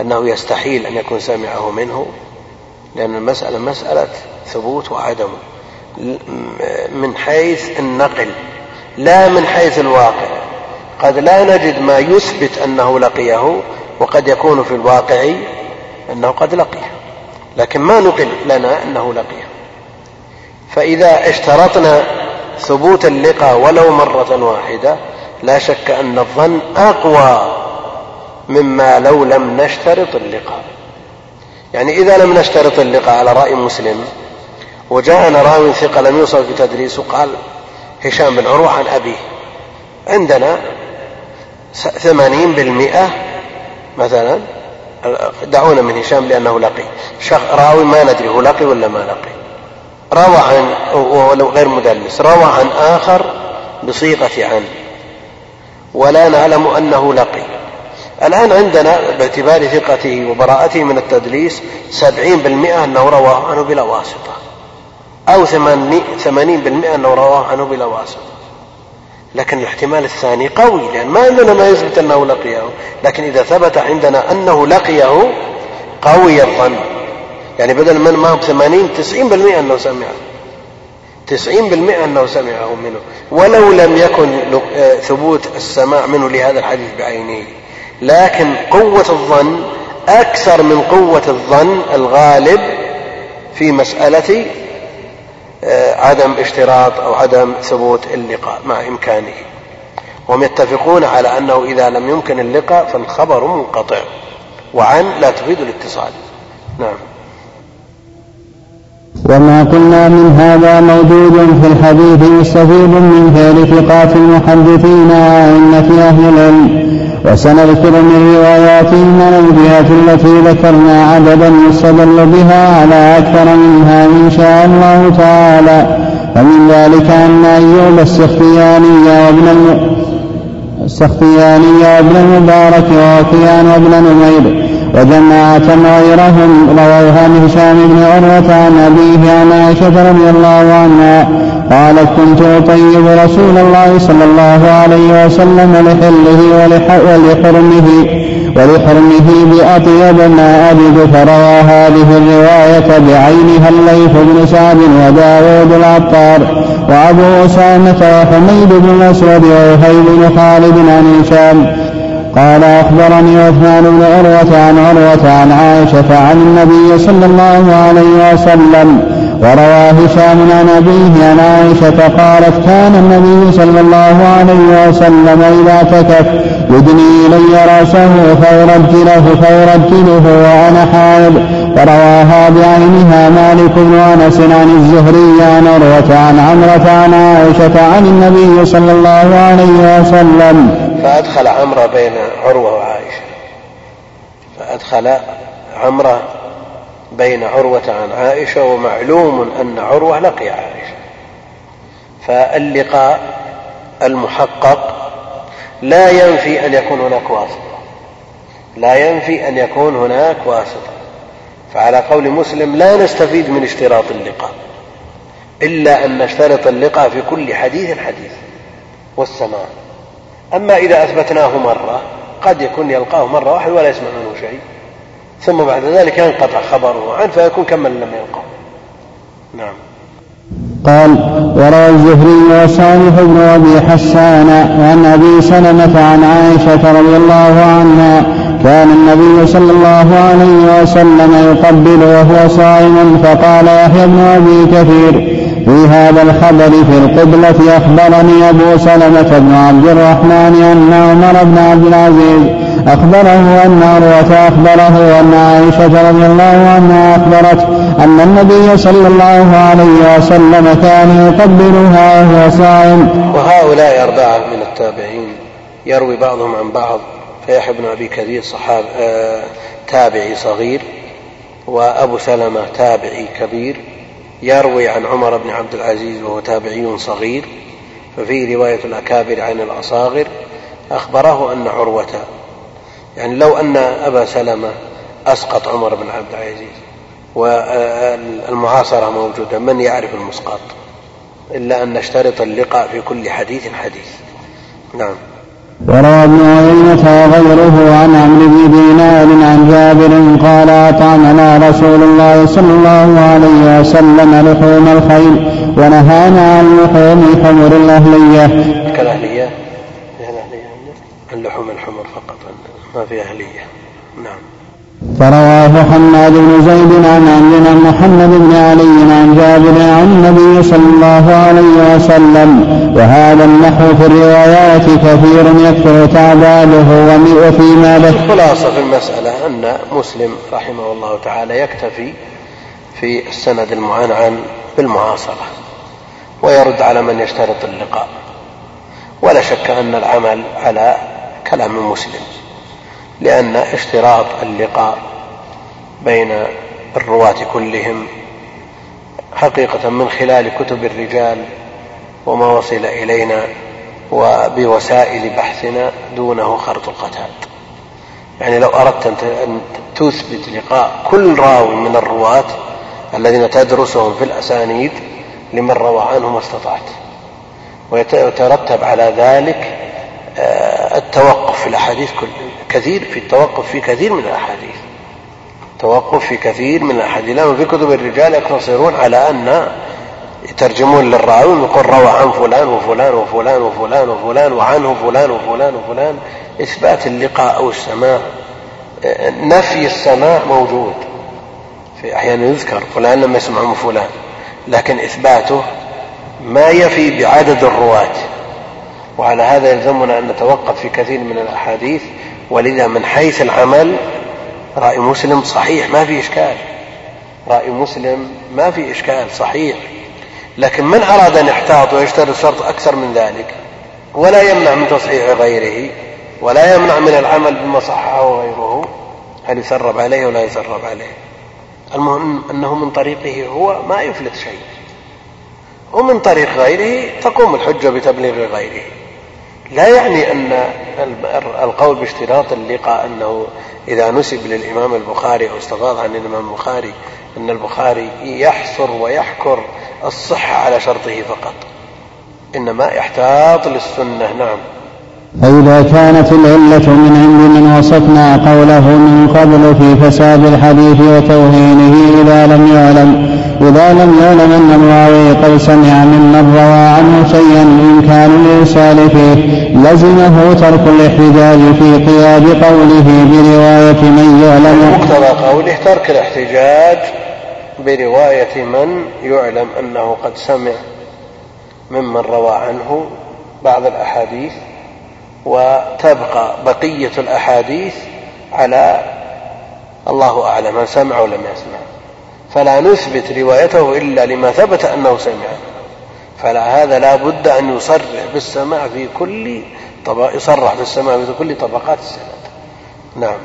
أنه يستحيل أن يكون سمعه منه لأن المسألة مسألة ثبوت وعدم. من حيث النقل لا من حيث الواقع. قد لا نجد ما يثبت أنه لقيه وقد يكون في الواقع أنه قد لقيه لكن ما نقل لنا أنه لقيه فإذا اشترطنا ثبوت اللقاء ولو مرة واحدة لا شك أن الظن أقوى مما لو لم نشترط اللقاء. يعني إذا لم نشترط اللقاء على رأي مسلم وجاءنا راوي ثقة لم يوصل بتدريس وقال هشام بن عروة عن أبيه عندنا ثمانين بالمئة مثلا دعونا من هشام لأنه لقي. رأوي ما ندري هو لقي ولا ما لقي. روى عن ولو غير مدلس. روى عن آخر بصيغة عن. ولا نعلم أنه لقي. الآن عندنا باعتبار ثقته وبراءته من التدليس سبعين بالمئة أنه رواه عنه بلا واسطة. أو ثمانين بالمئة أنه رواه عنه بلا واسطة. لكن الاحتمال الثاني قوي لأن ما عندنا ما يثبت أنه لقيه. لكن إذا ثبت عندنا أنه لقيه قوي الظن. يعني بدل من ما هو بثمانين تسعين بالمئة أنه سمعه تسعين بالمئة أنه سمعه منه. ولو لم يكن ثبوت السماع منه لهذا الحديث بعينه لكن قوة الظن أكثر من قوة الظن الغالب في مسألة آه، عدم اشتراط أو عدم ثبوت اللقاء مع إمكانه. وهم يتفقون على أنه إذا لم يمكن اللقاء فالخبر منقطع. وعن لا تفيد الاتصال. نعم. وما قلنا من هذا موجود في الحديث مستفيد من فعل ثقات المحدثين وأئمة أهل العلم. وسنذكر من رواياتهم الجهة التي ذكرنا عددا يستدل بها على أكثر منها إن شاء الله تعالى. ومن ذلك أن أيوب السختياني وابن السختياني وابن المبارك ووكيان وابن نمير وجماعة غيرهم رووا عن هشام بن عروة عن أبيه عن عائشة رضي الله عنها قالت كنت أطيب رسول الله صلى الله عليه وسلم لحله ولحرمه ولحرمه بأطيب ما أجد فروى هذه الرواية بعينها الليث بن سعد وداود العطار وأبو أسامة وحميد بن الأسود ووهيب بن خالد عن هشام قال أخبرني عثمان بن عروة عن عروة عن عائشة عن النبي صلى الله عليه وسلم وروى هشام عن أبيه عن عائشة قالت كان النبي صلى الله عليه وسلم إذا تكف يدني إلي رأسه فيرجله فيرجله وأنا حائض. فرواها بعينها مالك بن أنس عن الزهري عن عروة عن عمرة عن عائشة عن النبي صلى الله عليه وسلم. فأدخل عمرة بين عروة وعائشة. فأدخل عمرة بين عروة عن عائشة ومعلوم أن عروة لقي عائشة. فاللقاء المحقق لا ينفي أن يكون هناك واسطة. لا ينفي أن يكون هناك واسطة. فعلى قول مسلم لا نستفيد من اشتراط اللقاء إلا أن نشترط اللقاء في كل حديث حديث. والسماع أما إذا أثبتناه مرة قد يكون يلقاه مرة واحدة ولا يسمع منه شيء. ثم بعد ذلك ينقطع خبره عنه فيكون كمن لم يلقاه. نعم. قال وروى الزهري وصالح بن أبي حسان عن أبي سلمة عن عائشة رضي الله عنها كان النبي صلى الله عليه وسلم يقبل وهو صائم فقال يحيى بن أبي كثير في هذا الخبر في القبلة أخبرني أبو سلمة بن عبد الرحمن أن عمر بن عبد العزيز أخبره أن عروة أخبره أن عائشة رضي الله عنها أخبرت أن النبي صلى الله عليه وسلم كان يقبلها وهو صائم. وهؤلاء أربعة من التابعين يروي بعضهم عن بعض فيحيى بن أبي كثير صحاب آه تابعي صغير وأبو سلمة تابعي كبير. يروي عن عمر بن عبد العزيز وهو تابعي صغير ففي رواية الأكابر عن الأصاغر أخبره أن عروة يعني لو أن أبا سلمة أسقط عمر بن عبد العزيز والمعاصرة موجودة من يعرف المسقط؟ إلا أن نشترط اللقاء في كل حديث حديث. نعم. وروى ابن عيينة وغيره عن عمرو بن دينار عن جابر قال أطعمنا رسول الله صلى الله عليه وسلم لحوم الخيل ونهانا عن لحوم حمر الأهلية. كالأهلية؟ عن لحوم الحمر فقط ما في أهلية. نعم. فرواه حماد بن زيد عن عبدنا محمد بن علي عن جابر عن النبي صلى الله عليه وسلم وهذا النحو في الروايات كثير يكثر تعداده وفيما له الخلاصة في المسألة أن مسلم رحمه الله تعالى يكتفي في السند المعنعن بالمعاصرة ويرد على من يشترط اللقاء ولا شك أن العمل على كلام مسلم. لأن اشتراط اللقاء بين الرواة كلهم حقيقة من خلال كتب الرجال وما وصل إلينا وبوسائل بحثنا دونه خرط القتاد يعني لو أردت أن تثبت لقاء كل راوي من الرواة الذين تدرسهم في الأسانيد لمن روى عنه ما استطعت. ويترتب على ذلك التوقف في الأحاديث كثير في التوقف في كثير من الأحاديث. توقف في كثير من الأحاديث. لما في كتب الرجال يقتصرون على أن يترجمون للراوي يقول روى عن فلان وفلان وفلان وفلان وفلان وعنه فلان وفلان وفلان. إثبات اللقاء أو السماع نفي السماع موجود. في أحيانا يذكر فلان لم يسمع من فلان. لكن إثباته ما يفي بعدد الرواة. وعلى هذا يلزمنا أن نتوقف في كثير من الأحاديث ولذا من حيث العمل رأي مسلم صحيح ما في إشكال. رأي مسلم ما في إشكال صحيح. لكن من أراد أن يحتاط ويشترط شرط أكثر من ذلك؟ ولا يمنع من تصحيح غيره ولا يمنع من العمل بما صححه غيره. هل يسرب عليه ولا يسرب عليه؟ المهم أنه من طريقه هو ما يفلت شيء. ومن طريق غيره تقوم الحجة بتبليغ غيره. لا يعني أن القول باشتراط اللقاء أنه إذا نسب للإمام البخاري أو استفاض عن الإمام البخاري أن البخاري يحصر ويحكر الصحة على شرطه فقط. إنما يحتاط للسنة نعم. فإذا كانت العلة من عند من وصفنا قوله من قبل في فساد الحديث وتوهينه إذا لم يعلم إذا لم يعلم أن الراوي قد سمع ممن روى عنه شيئا إن كان الإرسال فيه لزمه ترك الاحتجاج في قياد قوله برواية من يعلم. مقتضى قوله ترك الاحتجاج برواية من يعلم أنه قد سمع ممن روى عنه بعض الأحاديث وتبقى بقية الأحاديث على الله أعلم من سمع ولم يسمع فلا نثبت روايته إلا لما ثبت أنه سمع. فلا هذا لا بد أن يصرح بالسماع في كل طبق يصرح بالسماع في كل طبقات السند. نعم.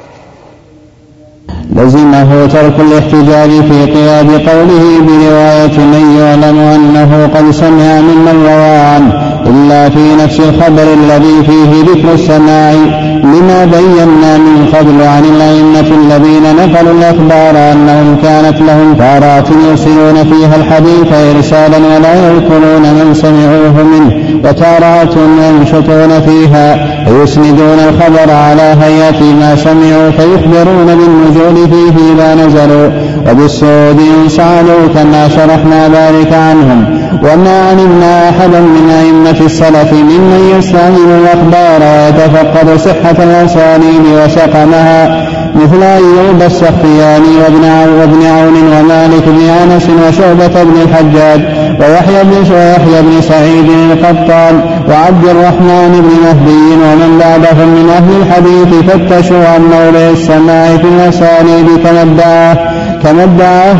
لزمه ترك الاحتجاج في قياد قوله برواية من يعلم أنه قد سمع ممن روى عنه. إلا في نفس الخبر الذي فيه ذكر السماع لما بينا من قبل عن الأئمة الذين نقلوا الأخبار أنهم كانت لهم تارات يرسلون فيها الحديث إرسالا ولا يذكرون من سمعوه منه وتارات ينشطون فيها ويسندون الخبر على هيئة ما سمعوا فيخبرون بالنزول فيه إذا نزلوا وبالسعود إن صعدوا كما شرحنا ذلك عنهم. وما علمنا أحدا من أئمة السلف ممن يستعمل الأخبار ويتفقد صحة الأسانيد وسقمها مثل أيوب السختياني وابن وابن عون ومالك بن أنس وشعبة بن الحجاج ويحيى بن ويحيى بن سعيد القطان وعبد الرحمن بن مهدي ومن بعدهم من أهل الحديث فتشوا عن موضع السماع في الأسانيد كما ادعاه. كما ادعاه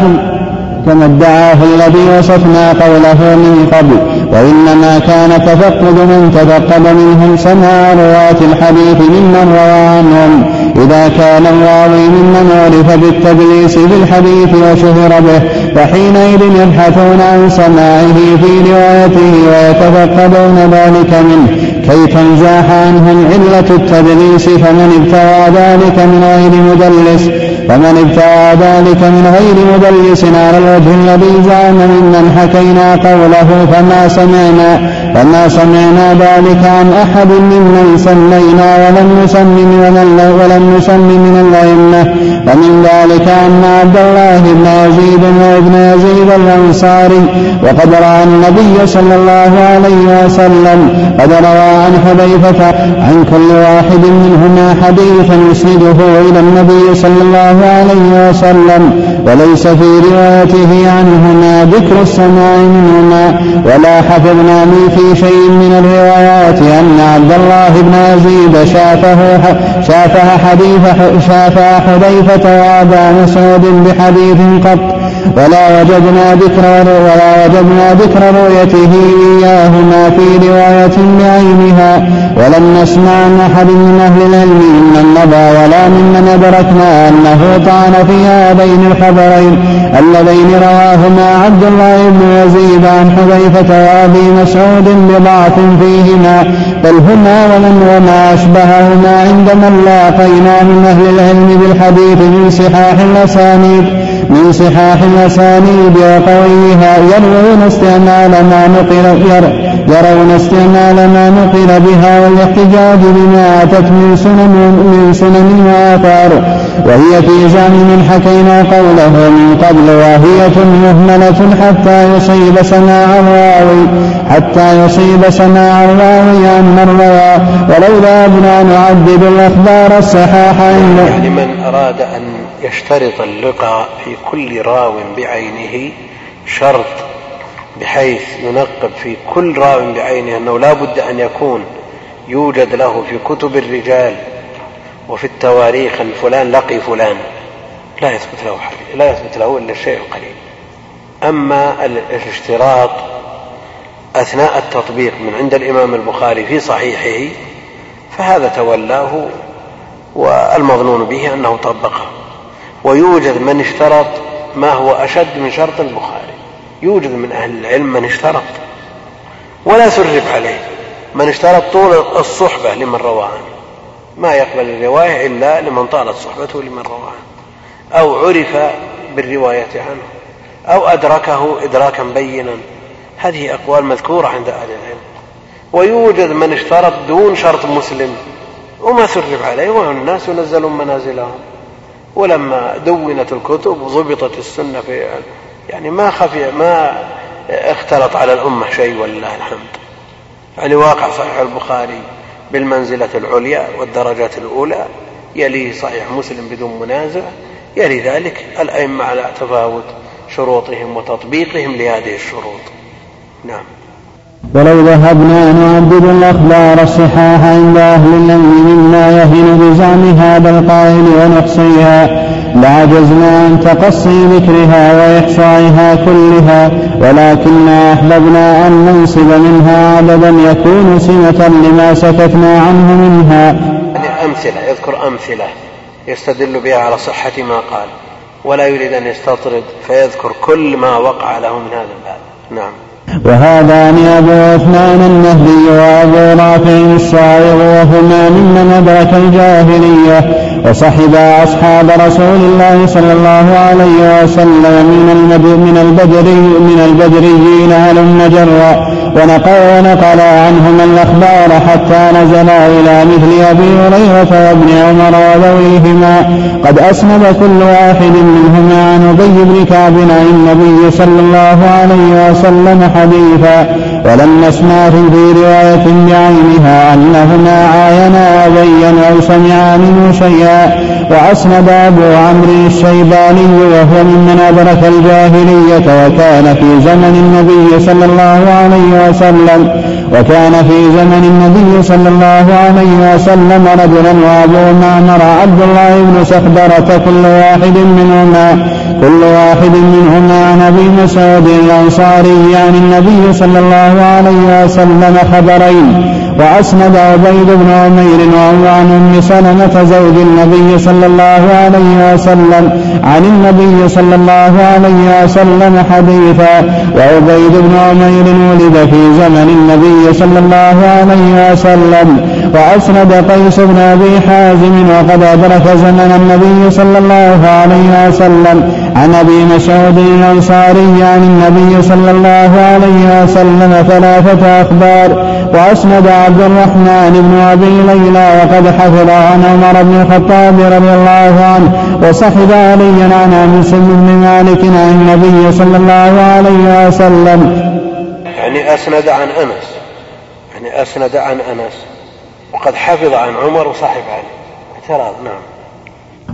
كما ادعاه الذي وصفنا قوله من قبل. وإنما كان تفقد من تفقد منهم سماع رواة الحديث ممن روى عنهم. إذا كان الراوي ممن عرف بالتدليس بالحديث وشهر به فحينئذ يبحثون عن سماعه في روايته ويتفقدون ذلك منه. كي تنزاح عنهم علة التدليس فمن ابتغى ذلك من غير مدلس؟ فمن ابتغى ذلك من غير مدلس على الوجه الذي زعم ممن حكينا قوله فما سمعنا فما سمعنا ذلك عن أحد ممن سمينا ولم نسم ولم نسم من الأئمة. ومن ذلك أن عبد الله بن يزيد وابن يزيد الأنصاري وقد رأى النبي صلى الله عليه وسلم قد روى عن حذيفة عن كل واحد منهما حديثا يسنده إلى النبي صلى الله عليه وسلم وليس في روايته عنهما ذكر السماع منهما ولا حفظنا من في شيء من الروايات أن عبد الله بن يزيد شافه شافه حديث شافه حذيفة وأبا مسعود بحديث قط. ولا وجدنا ذكر ولا وجدنا ذكر رؤيته إياهما في رواية بعينها. ولم نسمع عن أحد من أهل العلم ممن مضى ولا ممن أدركنا أنه طعن في هذين الخبرين اللذين رواهما عبد الله بن يزيد عن حذيفة وأبي مسعود بضعف فيهما. بل هما ومن وما أشبههما عند من لاقينا من أهل العلم بالحديث من صحاح الأسانيد. من صحاح الأسانيد وقويها يرون استعمال ما نقل يرون استعمال ما نقل بها والاحتجاج بما أتت من سنن من سنن وآثار. وهي في زعم من حكينا قوله من قبل واهية مهملة حتى يصيب سماع الراوي حتى يصيب سماع الراوي أن الروى ولو ذهبنا نعدد الأخبار الصحاح يعني من أراد أن يشترط اللقاء في كل راو بعينه شرط بحيث ينقب في كل راو بعينه أنه لا بد أن يكون يوجد له في كتب الرجال وفي التواريخ أن فلان لقي فلان. لا يثبت له حديث لا يثبت له إلا الشيء القليل. أما الاشتراط أثناء التطبيق من عند الإمام البخاري في صحيحه فهذا تولاه والمظنون به أنه طبقه. ويوجد من اشترط ما هو أشد من شرط البخاري. يوجد من أهل العلم من اشترط. ولا سرب عليه. من اشترط طول الصحبة لمن روى عنه ما يقبل الرواية إلا لمن طالت صحبته لمن روى عنه أو عرف بالرواية عنه. أو أدركه إدراكا بينا. هذه أقوال مذكورة عند أهل العلم. ويوجد من اشترط دون شرط مسلم. وما سرب عليه. والناس ينزلون منازلهم. ولما دونت الكتب وضبطت السنة في يعني ما خفي ما اختلط على الأمة شيء ولله الحمد. يعني واقع صحيح البخاري بالمنزلة العليا والدرجات الأولى يليه صحيح مسلم بدون منازع يلي ذلك الأئمة على تفاوت شروطهم وتطبيقهم لهذه الشروط. نعم. ولو ذهبنا نعدد الأخبار الصحاح عند أهل العلم مما يهن بزعم هذا القائل ونحصيها لعجزنا عن تقصي ذكرها وإحصائها كلها ولكننا أحببنا أن ننصب منها عددا يكون سمة لما سكتنا عنه منها. يعني أمثلة يذكر أمثلة يستدل بها على صحة ما قال ولا يريد أن يستطرد فيذكر كل ما وقع له من هذا الباب. نعم. وهذان أبو عثمان النهدي وأبو رافع الصائغ وهما ممن أدرك الجاهلية وصحبا أصحاب رسول الله صلى الله عليه وسلم من من البدري من البدريين هلم جرا ونقل عنهما الأخبار حتى نزلا إلى مثل أبي هريرة وابن عمر وذويهما. قد أسند كل واحد منهما عن أبي بن كعب عن النبي صلى الله عليه وسلم حديثا. ولم نسمع في رواية بعينها أنهما عاينا أبيا أو سمعا منه شيئا. وأسند أبو عمرو الشيباني وهو ممن أدرك الجاهلية وكان في زمن النبي صلى الله عليه وسلم وكان في زمن النبي صلى الله عليه وسلم رجلا وأبو معمر عبد الله بن سخبرة كل واحد منهما كل واحد منهما عن أبي مسعود الأنصاري عن النبي صلى الله عليه وسلم خبرين وأسند عبيد بن عمير عن أم سلمة زوج النبي صلى الله عليه وسلم عن النبي صلى الله عليه وسلم حديثا وعبيد بن عمير ولد في زمن النبي صلى الله عليه وسلم. وأسند قيس بن أبي حازم وقد أدرك زمن النبي صلى الله عليه وسلم عن أبي مسعود الأنصاري عن النبي صلى الله عليه وسلم ثلاثة أخبار وأسند عبد الرحمن بن أبي ليلى وقد حفظ عن عمر بن الخطاب رضي الله عنه وصحب عليا عن أنس بن مالك عن النبي صلى الله عليه وسلم. يعني أسند عن أنس يعني أسند عن أنس. وقد حفظ عن عمر وصحب عليه اعتراض نعم.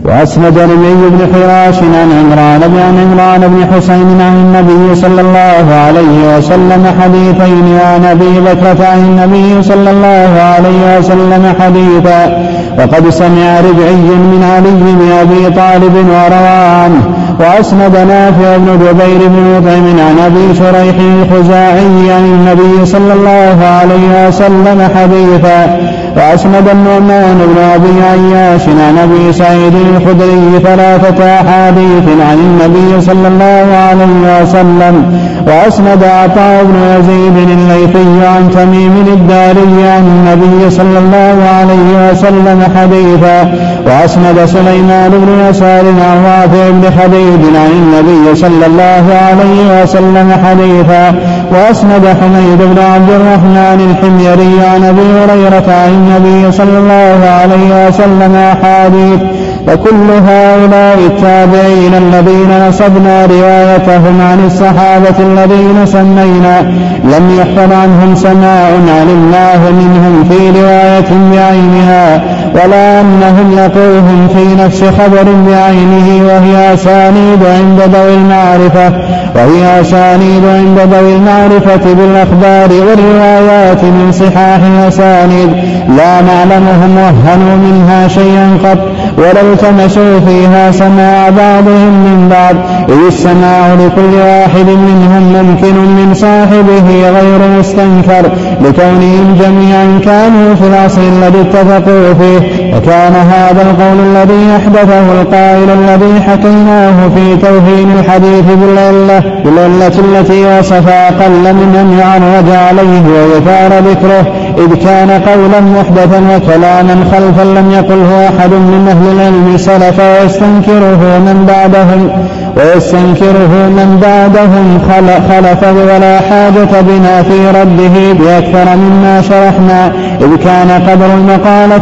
وأسند ربيع بن حراش عن عمران بن عمران بن حسين عن النبي صلى الله عليه وسلم حديثين وعن أبي بكرة عن النبي صلى الله عليه وسلم حديثا. وقد سمع ربعي من علي بن أبي طالب وروى عنه وأسند نافع بن جبير بن مطعم عن أبي شريح الخزاعي عن النبي صلى الله عليه وسلم حديثا. وأسند النعمان بن أبي عياش عن أبي سعيد الخدري ثلاثة أحاديث عن النبي صلى الله عليه وسلم وأسند عطاء بن يزيد الليثي عن تميم الداري عن النبي صلى الله عليه وسلم حديثا وأسند سليمان بن يسار عن رافع بن خديج عن النبي صلى الله عليه وسلم حديثا وأسند حميد بن عبد الرحمن الحميري عن أبي هريرة عن النبي صلى الله عليه وسلم أحاديث وكل هؤلاء التابعين الذين نصبنا روايتهم عن الصحابة الذين سمينا لم يحفظ عنهم سماع علمناه منهم في رواية بعينها ولا أنهم لقوهم في نفس خبر بعينه وهي أسانيد عند ذوي المعرفة. وهي أسانيد عند ذوي المعرفة بالأخبار والروايات من صحاح الأسانيد. لا نعلمهم وهنوا منها شيئا قط ولو التمسوا فيها سماع بعضهم من بعض. إذ السماع لكل واحد منهم ممكن من صاحبه غير مستنكر لكونهم جميعا كانوا في العصر الذي اتفقوا فيه. وكان هذا القول الذي أحدثه القائل الذي حكيناه في توهين الحديث بالعلة بالعلة التي وصف أقل من أن يعرج عليه ويثار ذكره إذ كان قولا محدثا وكلاما خلفا لم يقله أحد من أهل العلم سلف ويستنكره من بعدهم ويستنكره من بعدهم خلف ولا حاجة بنا في رده بأكثر مما شرحنا إذ كان قدر المقالة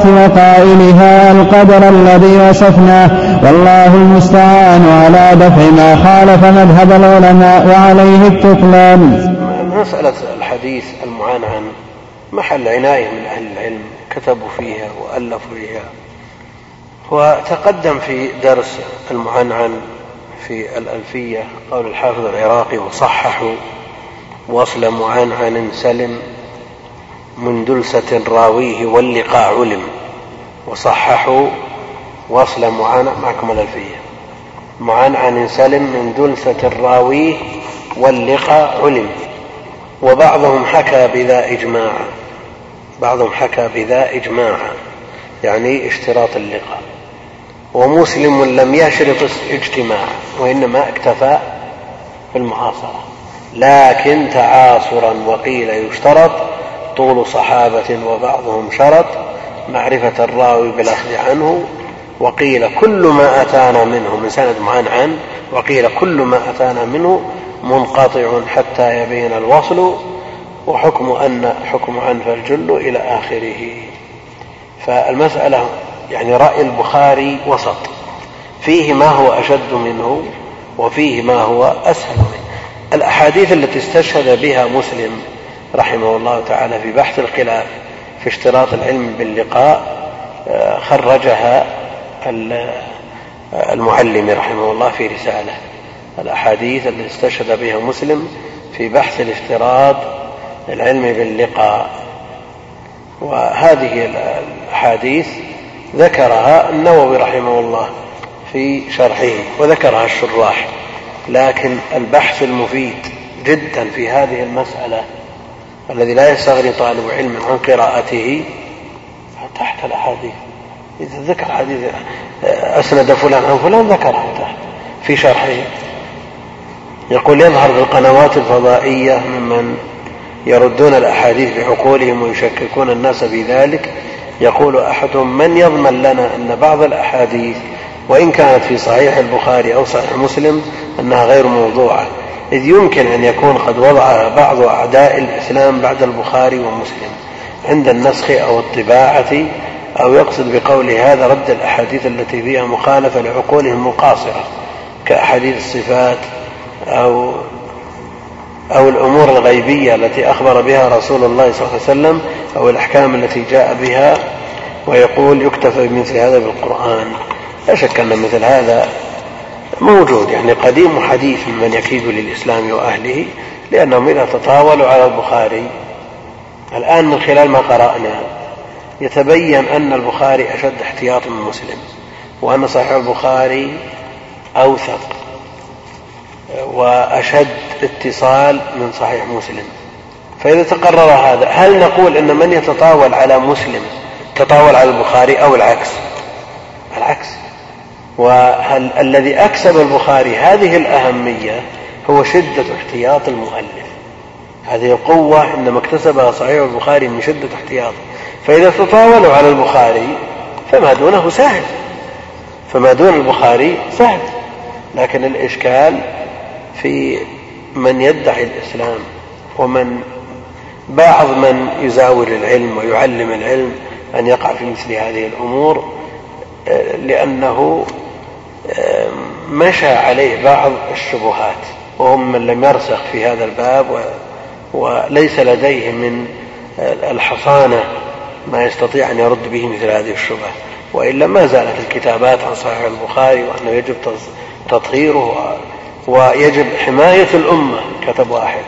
وقائلها القدر الذي وصفناه والله المستعان على دفع ما خالف مذهب العلماء وعليه التكلان مسألة الحديث المعنعن محل عناية من أهل العلم كتبوا فيها وألفوا فيها وتقدم في درس المعنعن في الألفية قول الحافظ العراقي وصححوا وصل معنعن سلم من دلسة راويه واللقاء علم. وصححوا وصل معنع معكم الألفية معنعن سلم من دلسة راويه واللقاء علم. وبعضهم حكى بذا إجماعا بعضهم حكى بذا إجماعا يعني اشتراط اللقاء. ومسلم لم يشرط اجتماعا وإنما اكتفى بالمعاصرة لكن تعاصرا وقيل يشترط طول صحابة وبعضهم شرط معرفة الراوي بالأخذ عنه وقيل كل ما أتانا منه من سند معنعن وقيل كل ما أتانا منه منقطع حتى يبين الوصل وحكم أن حكم عن فالجل إلى آخره. فالمسألة يعني رأي البخاري وسط. فيه ما هو أشد منه وفيه ما هو أسهل منه. الأحاديث التي استشهد بها مسلم رحمه الله تعالى في بحث الخلاف في اشتراط العلم باللقاء آه، خرجها المعلم رحمه الله في رسالة. الأحاديث التي استشهد بها مسلم في بحث الافتراض العلم باللقاء. وهذه الأحاديث ذكرها النووي رحمه الله في شرحه وذكرها الشراح. لكن البحث المفيد جدا في هذه المسألة الذي لا يستغني طالب علم عن قراءته تحت الأحاديث. إذا ذكر حديث أسند فلان عن فلان ذكره تحت في شرحه. يقول يظهر في القنوات الفضائية ممن يردون الأحاديث بعقولهم ويشككون الناس في ذلك يقول أحدهم من يضمن لنا أن بعض الأحاديث وإن كانت في صحيح البخاري أو صحيح مسلم أنها غير موضوعة؟ إذ يمكن أن يكون قد وضعها بعض أعداء الإسلام بعد البخاري ومسلم عند النسخ أو الطباعة أو يقصد بقوله هذا رد الأحاديث التي فيها مخالفة لعقولهم القاصرة كأحاديث الصفات أو أو الأمور الغيبية التي أخبر بها رسول الله صلى الله عليه وسلم أو الأحكام التي جاء بها ويقول يكتفى بمثل هذا بالقرآن. لا شك أن مثل هذا موجود يعني قديم وحديث ممن يكيد للإسلام وأهله لأنهم إذا تطاولوا على البخاري الآن من خلال ما قرأنا يتبين أن البخاري أشد احتياطا من مسلم وأن صحيح البخاري أوثق وأشد اتصال من صحيح مسلم. فإذا تقرر هذا هل نقول أن من يتطاول على مسلم تطاول على البخاري أو العكس؟ العكس. وهل الذي أكسب البخاري هذه الأهمية هو شدة احتياط المؤلف. هذه القوة إنما اكتسبها صحيح البخاري من شدة احتياطه فإذا تطاولوا على البخاري فما دونه سهل. فما دون البخاري سهل. لكن الإشكال في من يدعي الإسلام ومن بعض من يزاول العلم ويعلم العلم أن يقع في مثل هذه الأمور لأنه مشى عليه بعض الشبهات وهم من لم يرسخ في هذا الباب وليس لديه من الحصانة ما يستطيع أن يرد به مثل هذه الشبهة. وإلا ما زالت الكتابات عن صحيح البخاري وأنه يجب تطهيره ويجب حماية الأمة كتب واحد.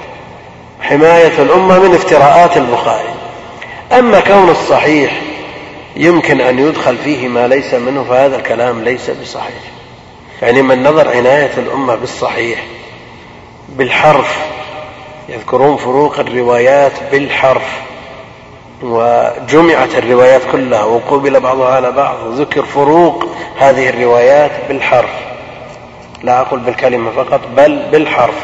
حماية الأمة من افتراءات البخاري. أما كون الصحيح يمكن أن يدخل فيه ما ليس منه فهذا الكلام ليس بصحيح. يعني من نظر عناية الأمة بالصحيح بالحرف يذكرون فروق الروايات بالحرف وجمعت الروايات كلها وقبل بعضها على بعض وذكر فروق هذه الروايات بالحرف. لا أقول بالكلمة فقط بل بالحرف.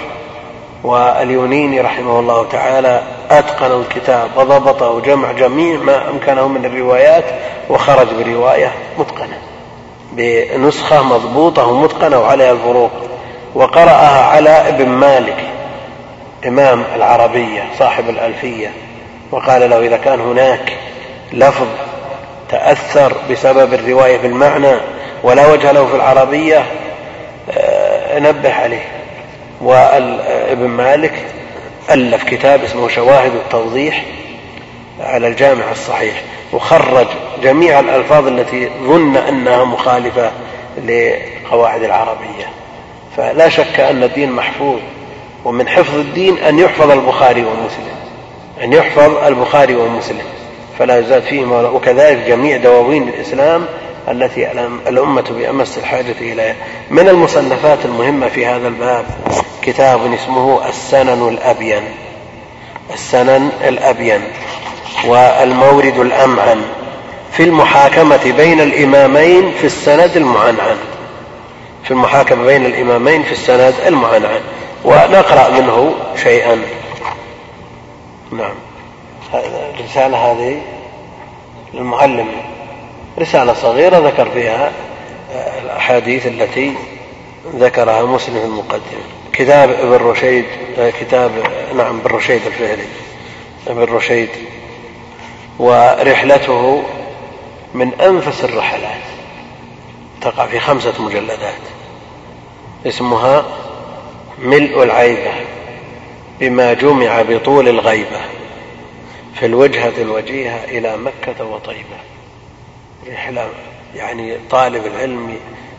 واليونيني رحمه الله تعالى أتقن الكتاب وضبطه وجمع جميع ما أمكنه من الروايات وخرج برواية متقنة. بنسخة مضبوطة ومتقنة وعليها الفروق وقرأها على ابن مالك إمام العربية صاحب الألفية وقال له إذا كان هناك لفظ تأثر بسبب الرواية بالمعنى ولا وجه له في العربية آه، نبه عليه. وابن مالك ألف كتاب اسمه شواهد التوضيح على الجامع الصحيح وخرج جميع الألفاظ التي ظن أنها مخالفة لقواعد العربية. فلا شك أن الدين محفوظ ومن حفظ الدين أن يحفظ البخاري ومسلم أن يحفظ البخاري ومسلم. فلا يزاد فيهما وكذلك جميع دواوين الإسلام التي الأمة بأمس الحاجة إليها من المصنفات المهمة في هذا الباب كتاب اسمه السنن الأبين. السنن الأبين. والمورد الأمعن في المحاكمة بين الإمامين في السند المعنعن. في المحاكمة بين الإمامين في السند المعنعن. ونقرأ منه شيئا. نعم. الرسالة هذه للمعلم. رسالة صغيرة ذكر فيها الأحاديث التي ذكرها مسلم في المقدمة كتاب ابن رشيد كتاب نعم ابن رشيد الفهري. ابن رشيد. ورحلته من أنفس الرحلات. تقع في خمسة مجلدات. اسمها ملء العيبة بما جمع بطول الغيبة في الوجهة الوجيهة إلى مكة وطيبة. رحلة يعني طالب العلم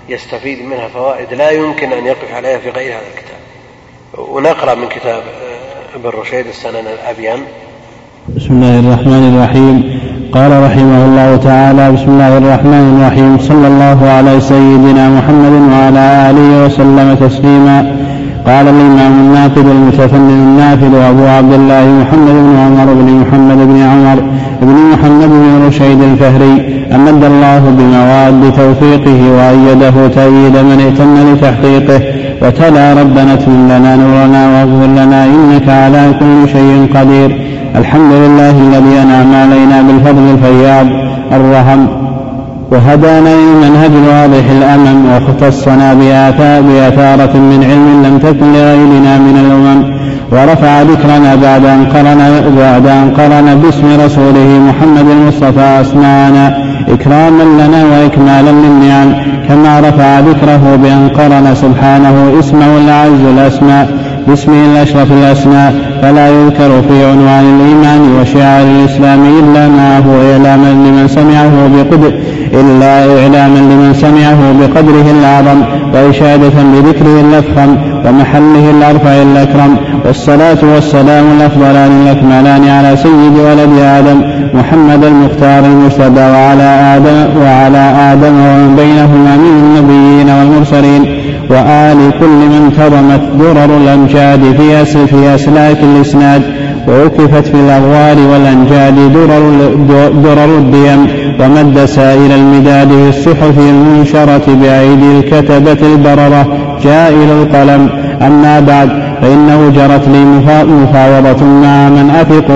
يستفيد منها فوائد لا يمكن أن يقف عليها في غير هذا الكتاب. ونقرأ من كتاب ابن رشيد السنن الأبين بسم الله الرحمن الرحيم. قال رحمه الله تعالى بسم الله الرحمن الرحيم. صلى الله على سيدنا محمد وعلى آله وسلم تسليما. قال الإمام الناقد المتفنن النافذ أبو عبد الله محمد بن عمر بن محمد بن عمر بن محمد بن رشيد الفهري أمد الله بمواد توفيقه وأيده تأييد من ائتم لتحقيقه وتلا ربنا اتمم لنا نورنا واغفر لنا إنك على كل شيء قدير. الحمد لله الذي أنعم علينا بالفضل الفياض الرحم وهدانا للمنهج الواضح الأمم واختصنا بأثارة من علم لم تكن لغيرنا من الأمم ورفع ذكرنا بعد أن قرن بعد أن قرن باسم رسوله محمد المصطفى أسماءنا إكراما لنا وإكمالا للنعم كما رفع ذكره بأن قرن سبحانه اسمه الأعز الأسماء باسمه الأشرف الأسماء فلا يذكر في عنوان الإيمان وشعار الإسلام إلا ما هو إعلاما لمن سمعه بقدر. إلا إعلاما لمن سمعه بقدره الأعظم وإشادة بذكره الأفخم ومحله الأرفع الأكرم والصلاة والسلام الأفضلان الأكملان على سيد ولد آدم محمد المختار المجتبى وعلى آدم وعلى آدم ومن بينهما من النبيين والمرسلين وآل كل من انتظمت درر الأمجاد في في أسلاك الإسناد ووقفت في الأغوار والأنجاد درر, درر الديم. ومد سائر المداد في الصحف المنشرة بأيدي الكتبة البررة جائل القلم. أما بعد فإنه جرت لي مفاوضة مع من أثق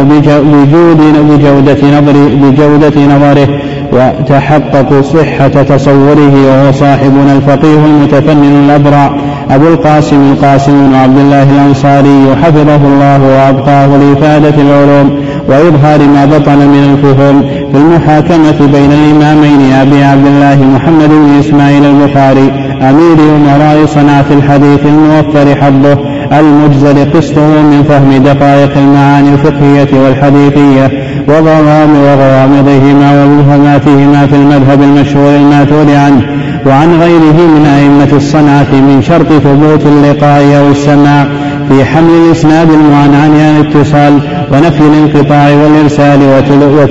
بجود بجودة نظري بجودة نظره وتحققوا صحة تصوره وهو صاحبنا الفقيه المتفنن الأبرع أبو القاسم القاسم بن عبد الله الأنصاري حفظه الله وأبقاه لإفادة العلوم. وإظهار ما بطن من الفهوم في المحاكمة بين الإمامين أبي عبد الله محمد بن إسماعيل البخاري أمير أمراء صنعة الحديث الموفر حظه المجزل قسطه من فهم دقائق المعاني الفقهية والحديثية وغرام وغوامضهما ومبهماتهما في المذهب المشهور المأثور عنه وعن غيره من أئمة الصنعة من شرط ثبوت اللقاء أو السماع في حمل الإسناد المعنعن عن الاتصال ونفي الانقطاع والإرسال وتلوه,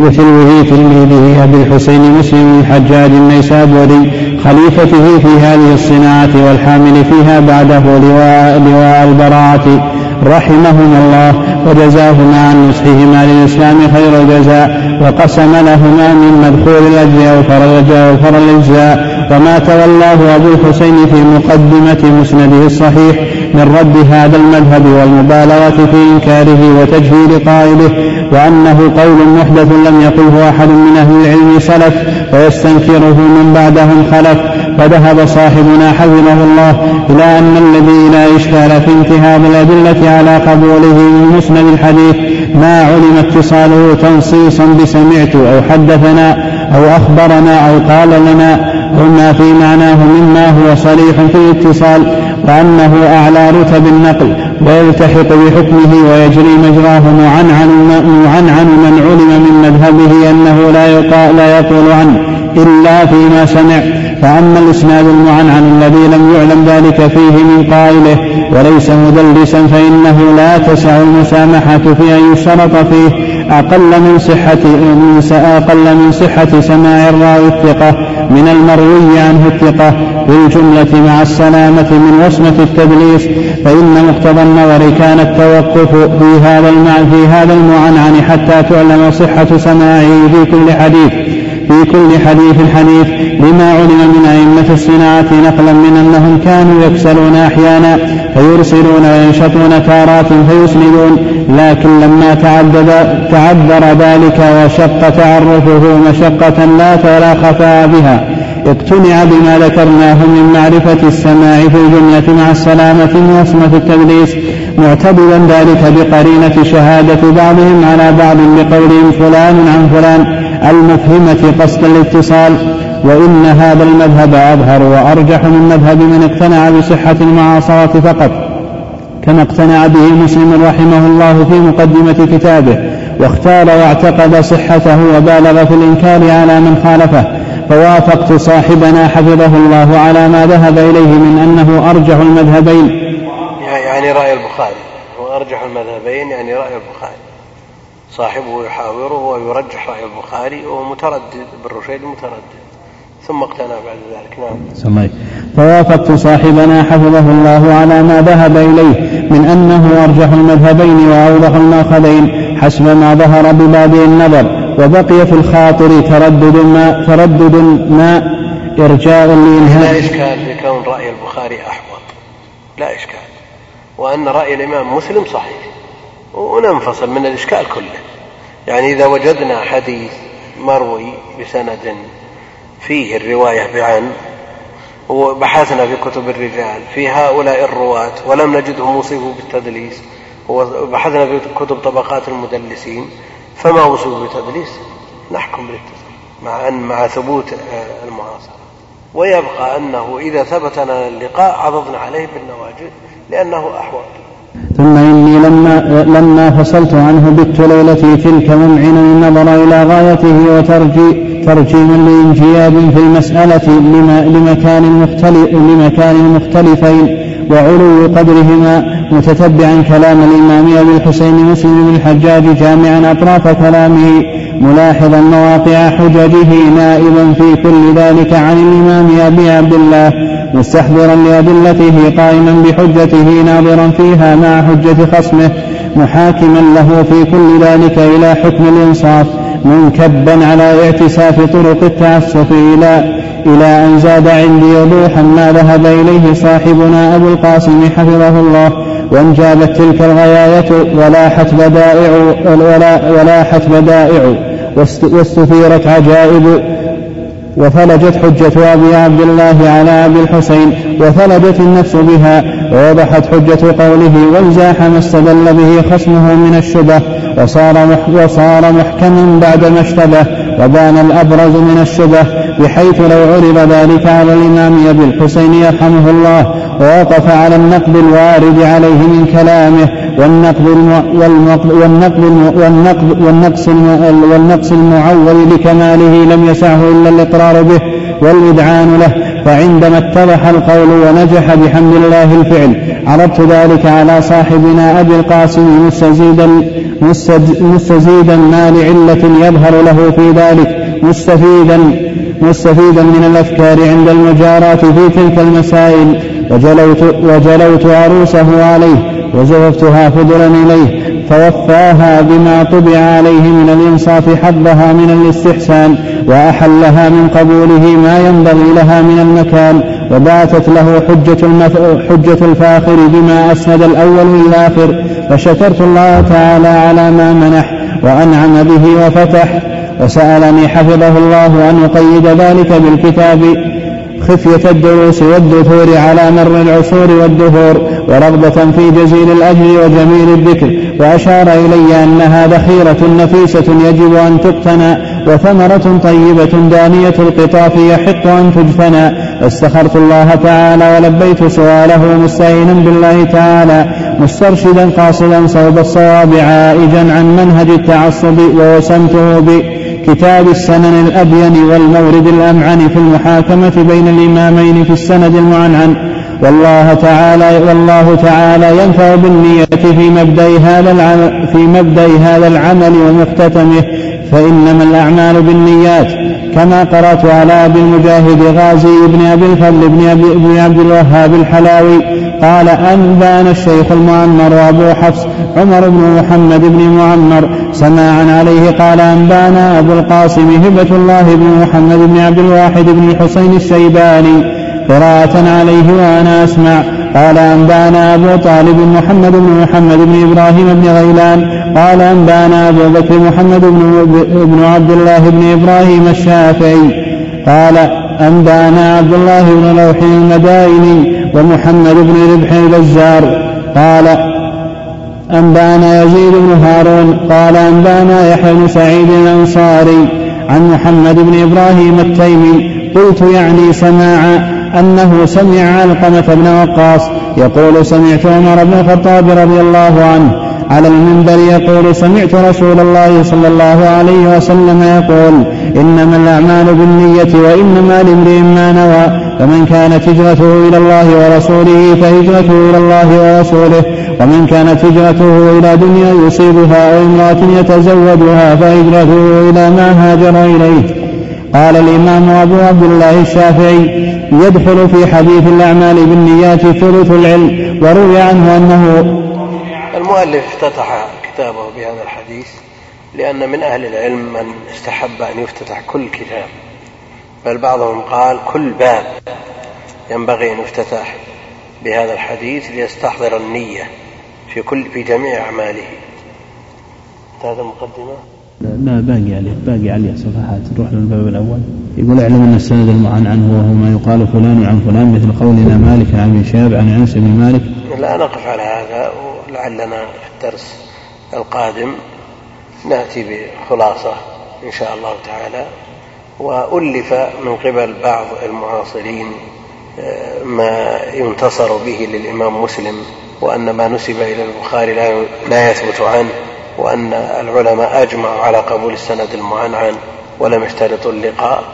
وتلوه تلميذه أبي الحسين مسلم الحجاج النيسابوري خليفته في هذه الصناعة والحامل فيها بعده لواء, لواء البراعة رحمهما الله وجزاهما عن نصحهما للإسلام خير الجزاء وقسم لهما من مدخول الأجر أوفر الأجزاء وما تولاه أبو الحسين في مقدمة مسنده الصحيح من رد هذا المذهب والمبالغة في إنكاره وتجهيل قائله وأنه قول محدث لم يقله أحد من أهل العلم سلف ويستنكره من بعدهم خلف. فذهب صاحبنا حفظه الله إلى أن الذي لا إشكال في انتهاء الأدلة على قبوله من مسند الحديث ما علم اتصاله تنصيصا بسمعت أو حدثنا أو أخبرنا أو قال لنا وما في معناه مما هو صريح في الاتصال. وأنه أعلى رتب النقل ويلتحق بحكمه ويجري مجراه معنعن من علم من مذهبه أنه لا, لا يقول عنه. إلا فيما سمع. فأما الإسناد المعنعن الذي لم يعلم ذلك فيه من قائله وليس مدلسا فإنه لا تسع المسامحة في أن يشترط فيه أقل من صحة أقل من صحة سماع الراوي الثقة من المروي عنه الثقة. بالجملة مع السلامة من وصمة التدليس فإن مقتضى النظر كان التوقف في هذا في هذا المعنعن حتى تعلم صحة سماعه في كل حديث. في كل حديث حديث لما علم من أئمة الصناعة نقلا من أنهم كانوا يكسلون أحيانا فيرسلون وينشطون تارات فيسندون لكن لما تعدد تعذر ذلك وشق تعرفه مشقة لا ولا خفاء بها. اقتنع بما ذكرناه من معرفة السماع في الجملة مع السلامة من وصمة التدليس معتبرا ذلك بقرينة شهادة بعضهم على بعض بقولهم فلان عن فلان. المفهمة قصد الاتصال وإن هذا المذهب أظهر وأرجح من مذهب من اقتنع بصحة المعاصرة فقط كما اقتنع به مسلم رحمه الله في مقدمة كتابه واختار واعتقد صحته وبالغ في الإنكار على من خالفه فوافقت صاحبنا حفظه الله على ما ذهب إليه من أنه أرجح المذهبين. يعني رأي البخاري وأرجح المذهبين يعني رأي البخاري. صاحبه يحاوره ويرجح رأي البخاري وهو متردد بالرشيد متردد. ثم اقتنع بعد ذلك. نعم. سمعي. فوافقت صاحبنا حفظه الله على ما ذهب إليه من أنه أرجح المذهبين وأوضح المأخذين حسب ما ظهر ببادئ النظر وبقي في الخاطر تردد ما تردد ما إرجاء لإنهاء لا إشكال في كون رأي البخاري أحوط. لا إشكال. وأن رأي الإمام مسلم صحيح. وننفصل من الإشكال كله. يعني إذا وجدنا حديث مروي بسند فيه الرواية بعن وبحثنا في كتب الرجال في هؤلاء الرواة ولم نجدهم وصفوا بالتدليس وبحثنا في كتب طبقات المدلسين فما وصفوا بالتدليس؟ نحكم بالاتصال مع أن مع ثبوت المعاصرة. ويبقى أنه إذا ثبت لنا اللقاء عضضنا عليه بالنواجذ لأنه أحوط. ثم إني لما, لما فصلت عنه بت ليلتي تلك ممعنا النظر إلى غايته وترجي ترجيما لانجياب في المسألة لمكان مختلف لمكان مختلفين. وعلو قدرهما متتبعا كلام الإمام أبي الحسين مسلم بن الحجاج جامعا أطراف كلامه ملاحظا مواقع حججه نائبا في كل ذلك عن الإمام أبي عبد الله مستحضرا لأدلته قائما بحجته ناظرا فيها مع حجة خصمه محاكما له في كل ذلك إلى حكم الإنصاف منكبا على اعتساف طرق التعسف إلى إلى أن زاد عندي وضوحا ما ذهب إليه صاحبنا أبو القاسم حفظه الله وانجابت تلك الغاية ولاحت بدائع ولا ولاحت بدائع واستثيرت عجائب وثلجت حجة أبي عبد الله على أبي الحسين وثلجت النفس بها ووضحت حجة قوله وانزاح ما استدل به خصمه من الشبه وصار, وصار محكما بعد ما اشتبه وبان الأبرز من الشبه بحيث لو عرض ذلك على الإمام أبي الحسين يرحمه الله ووقف على النقد الوارد عليه من كلامه والنقد والنقد والنقد والنقص والنقص المعول لكماله لم يسعه إلا الإقرار به والإذعان له فعندما اتضح القول ونجح بحمد الله الفعل عرضت ذلك على صاحبنا أبي القاسم مستزيدا مستزيدا ما لعلة يظهر له في ذلك مستفيدا مستفيدا من الأفكار عند المجاراة في تلك المسائل وجلوت, وجلوت عروسه عليه وزوجتها فضلا إليه فوفاها بما طبع عليه من الإنصاف حظها من الاستحسان وأحلها من قبوله ما ينبغي لها من المكان وباتت له حجة, حجة الفاخر بما أسند الأول للآخر فشكرت الله تعالى على ما منح وأنعم به وفتح. وسألني حفظه الله أن أقيد ذلك بالكتاب. خفية الدروس والدثور على مر العصور والدهور ورغبة في جزيل الأجر وجميل الذكر. وأشار إلي أنها ذخيرة نفيسة يجب أن تقتنى وثمرة طيبة دانية القطاف يحق أن تجفنى استخرت الله تعالى ولبيت سؤاله مستعينا بالله تعالى مسترشدا قاصدا صوب الصواب عائجا عن منهج التعصب ووسمته بكتاب السنن الأبين والمورد الأمعن في المحاكمة بين الإمامين في السند المعنعن. والله تعالى والله تعالى ينفع بالنية في مبدأ هذا العمل في مبدأ هذا العمل ومختتمه فإنما الأعمال بالنيات كما قرأت على أبي المجاهد غازي بن أبي الفضل بن, أبي بن عبد الوهاب الحلاوي قال أنبانا الشيخ المعمر وأبو حفص عمر بن محمد بن معمر سماعا عليه قال أنبانا أبو القاسم هبة الله بن محمد بن عبد الواحد بن الحسين الشيباني قراءة عليه وأنا أسمع. قال أنبأنا أبو طالب محمد بن محمد بن إبراهيم بن غيلان. قال أنبأنا أبو بكر محمد بن عبد الله بن إبراهيم الشافعي. قال أنبأنا عبد الله بن لوح المدائني ومحمد بن ربح البزار. قال أنبأنا يزيد بن هارون. قال أنبأنا يحيى بن سعيد الأنصاري عن محمد بن إبراهيم التيمي. قلت يعني سماعا. أنه سمع علقمة بن وقاص يقول سمعت عمر بن الخطاب رضي الله عنه على المنبر يقول سمعت رسول الله صلى الله عليه وسلم يقول إنما الأعمال بالنية وإنما لامرئ ما نوى فمن كانت هجرته إلى الله ورسوله فهجرته إلى الله ورسوله ومن كانت هجرته إلى دنيا يصيبها أو امرأة يتزوجها فهجرته إلى ما هاجر إليه. قال الإمام أبو عبد الله الشافعي يدخل في حديث الأعمال بالنيات ثلث العلم وروي عنه أنه المؤلف افتتح كتابه بهذا الحديث لأن من أهل العلم من استحب أن يفتتح كل كتاب بل بعضهم قال كل باب ينبغي أن يفتتح بهذا الحديث ليستحضر النية في كل في جميع أعماله. هذا مقدمة لا باقي عليه باقي عليه صفحات نروح للباب الأول. يقول اعلم أن السند المعان عنه وهو ما يقال فلان عن فلان مثل قولنا مالك عن ابن شهاب عن أنس بن مالك. لا نقف على هذا ولعلنا في الدرس القادم نأتي بخلاصة إن شاء الله تعالى. وألف من قبل بعض المعاصرين آه، ما ينتصر به للإمام مسلم وأن ما نسب إلى البخاري لا يثبت عنه. وأن العلماء أجمعوا على قبول السند المعنعن ولم يشترطوا اللقاء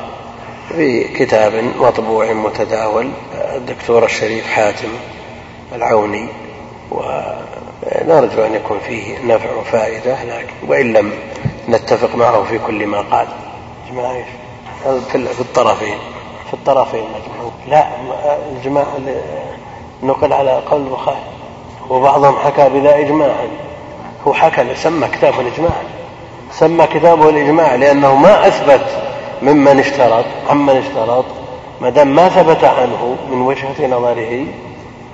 في كتاب مطبوع متداول الدكتور الشريف حاتم العوني ونرجو أن يكون فيه نفع وفائدة لكن وإن لم نتفق معه في كل ما قال. جماعة في الطرفين في الطرفين مجموع لا الجماع نقل على قول البخاري. وبعضهم حكى بذا إجماعا هو حكى سمى كتابه الإجماع. سمى كتابه الإجماع لأنه ما أثبت ممن اشترط عمن اشترط ما دام ما ثبت عنه من وجهة نظره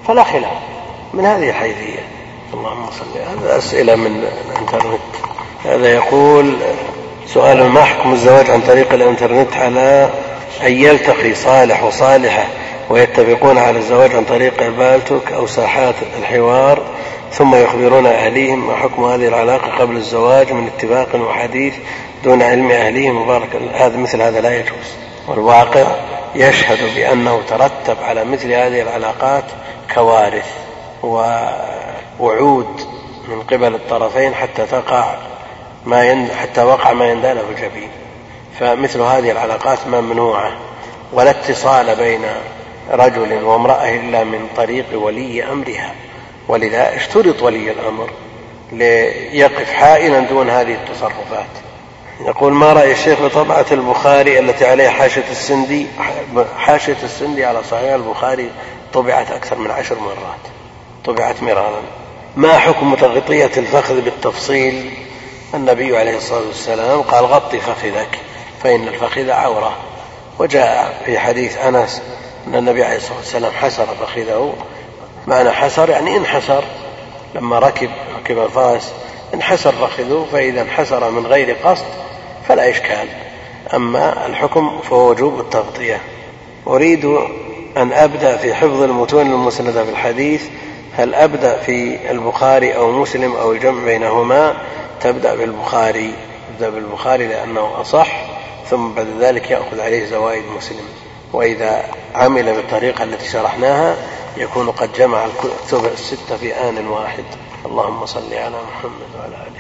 فلا خلاف. من هذه الحيثية. اللهم صل هذا أسئلة من الإنترنت. هذا يقول سؤال ما حكم الزواج عن طريق الإنترنت على أن يلتقي صالح وصالحة؟ ويتفقون على الزواج عن طريق البالتوك أو ساحات الحوار ثم يخبرون أهليهم ما حكم هذه العلاقة قبل الزواج من اتفاق وحديث دون علم أهليهم. مبارك هذا مثل هذا لا يجوز. والواقع يشهد بأنه ترتب على مثل هذه العلاقات كوارث ووعود من قبل الطرفين حتى تقع ما ين... حتى وقع ما يندى الجبين. فمثل هذه العلاقات ممنوعة. ولا اتصال بين رجل وامرأة إلا من طريق ولي أمرها ولذا اشترط ولي الأمر ليقف حائلا دون هذه التصرفات. يقول ما رأي الشيخ بطبعة البخاري التي عليها حاشية السندي؟ حاشية السندي على صحيح البخاري طبعت أكثر من عشر مرات طبعت مرارا. ما حكم تغطية الفخذ بالتفصيل؟ النبي عليه الصلاة والسلام قال غط فخذك فإن الفخذ عورة. وجاء في حديث أنس أن النبي عليه الصلاة والسلام حسر فخذه معنى حسر يعني انحسر لما ركب ركب الفرس انحسر فخذه فإذا انحسر من غير قصد فلا إشكال. أما الحكم فهو وجوب التغطية. أريد أن أبدأ في حفظ المتون المسندة في الحديث. هل أبدأ في البخاري أو مسلم أو الجمع بينهما؟ تبدأ بالبخاري. تبدأ بالبخاري لأنه أصح ثم بعد ذلك يأخذ عليه زوائد مسلم. وإذا عمل بالطريقة التي شرحناها يكون قد جمع الكتب الستة في آن واحد. اللهم صل على محمد وعلى آله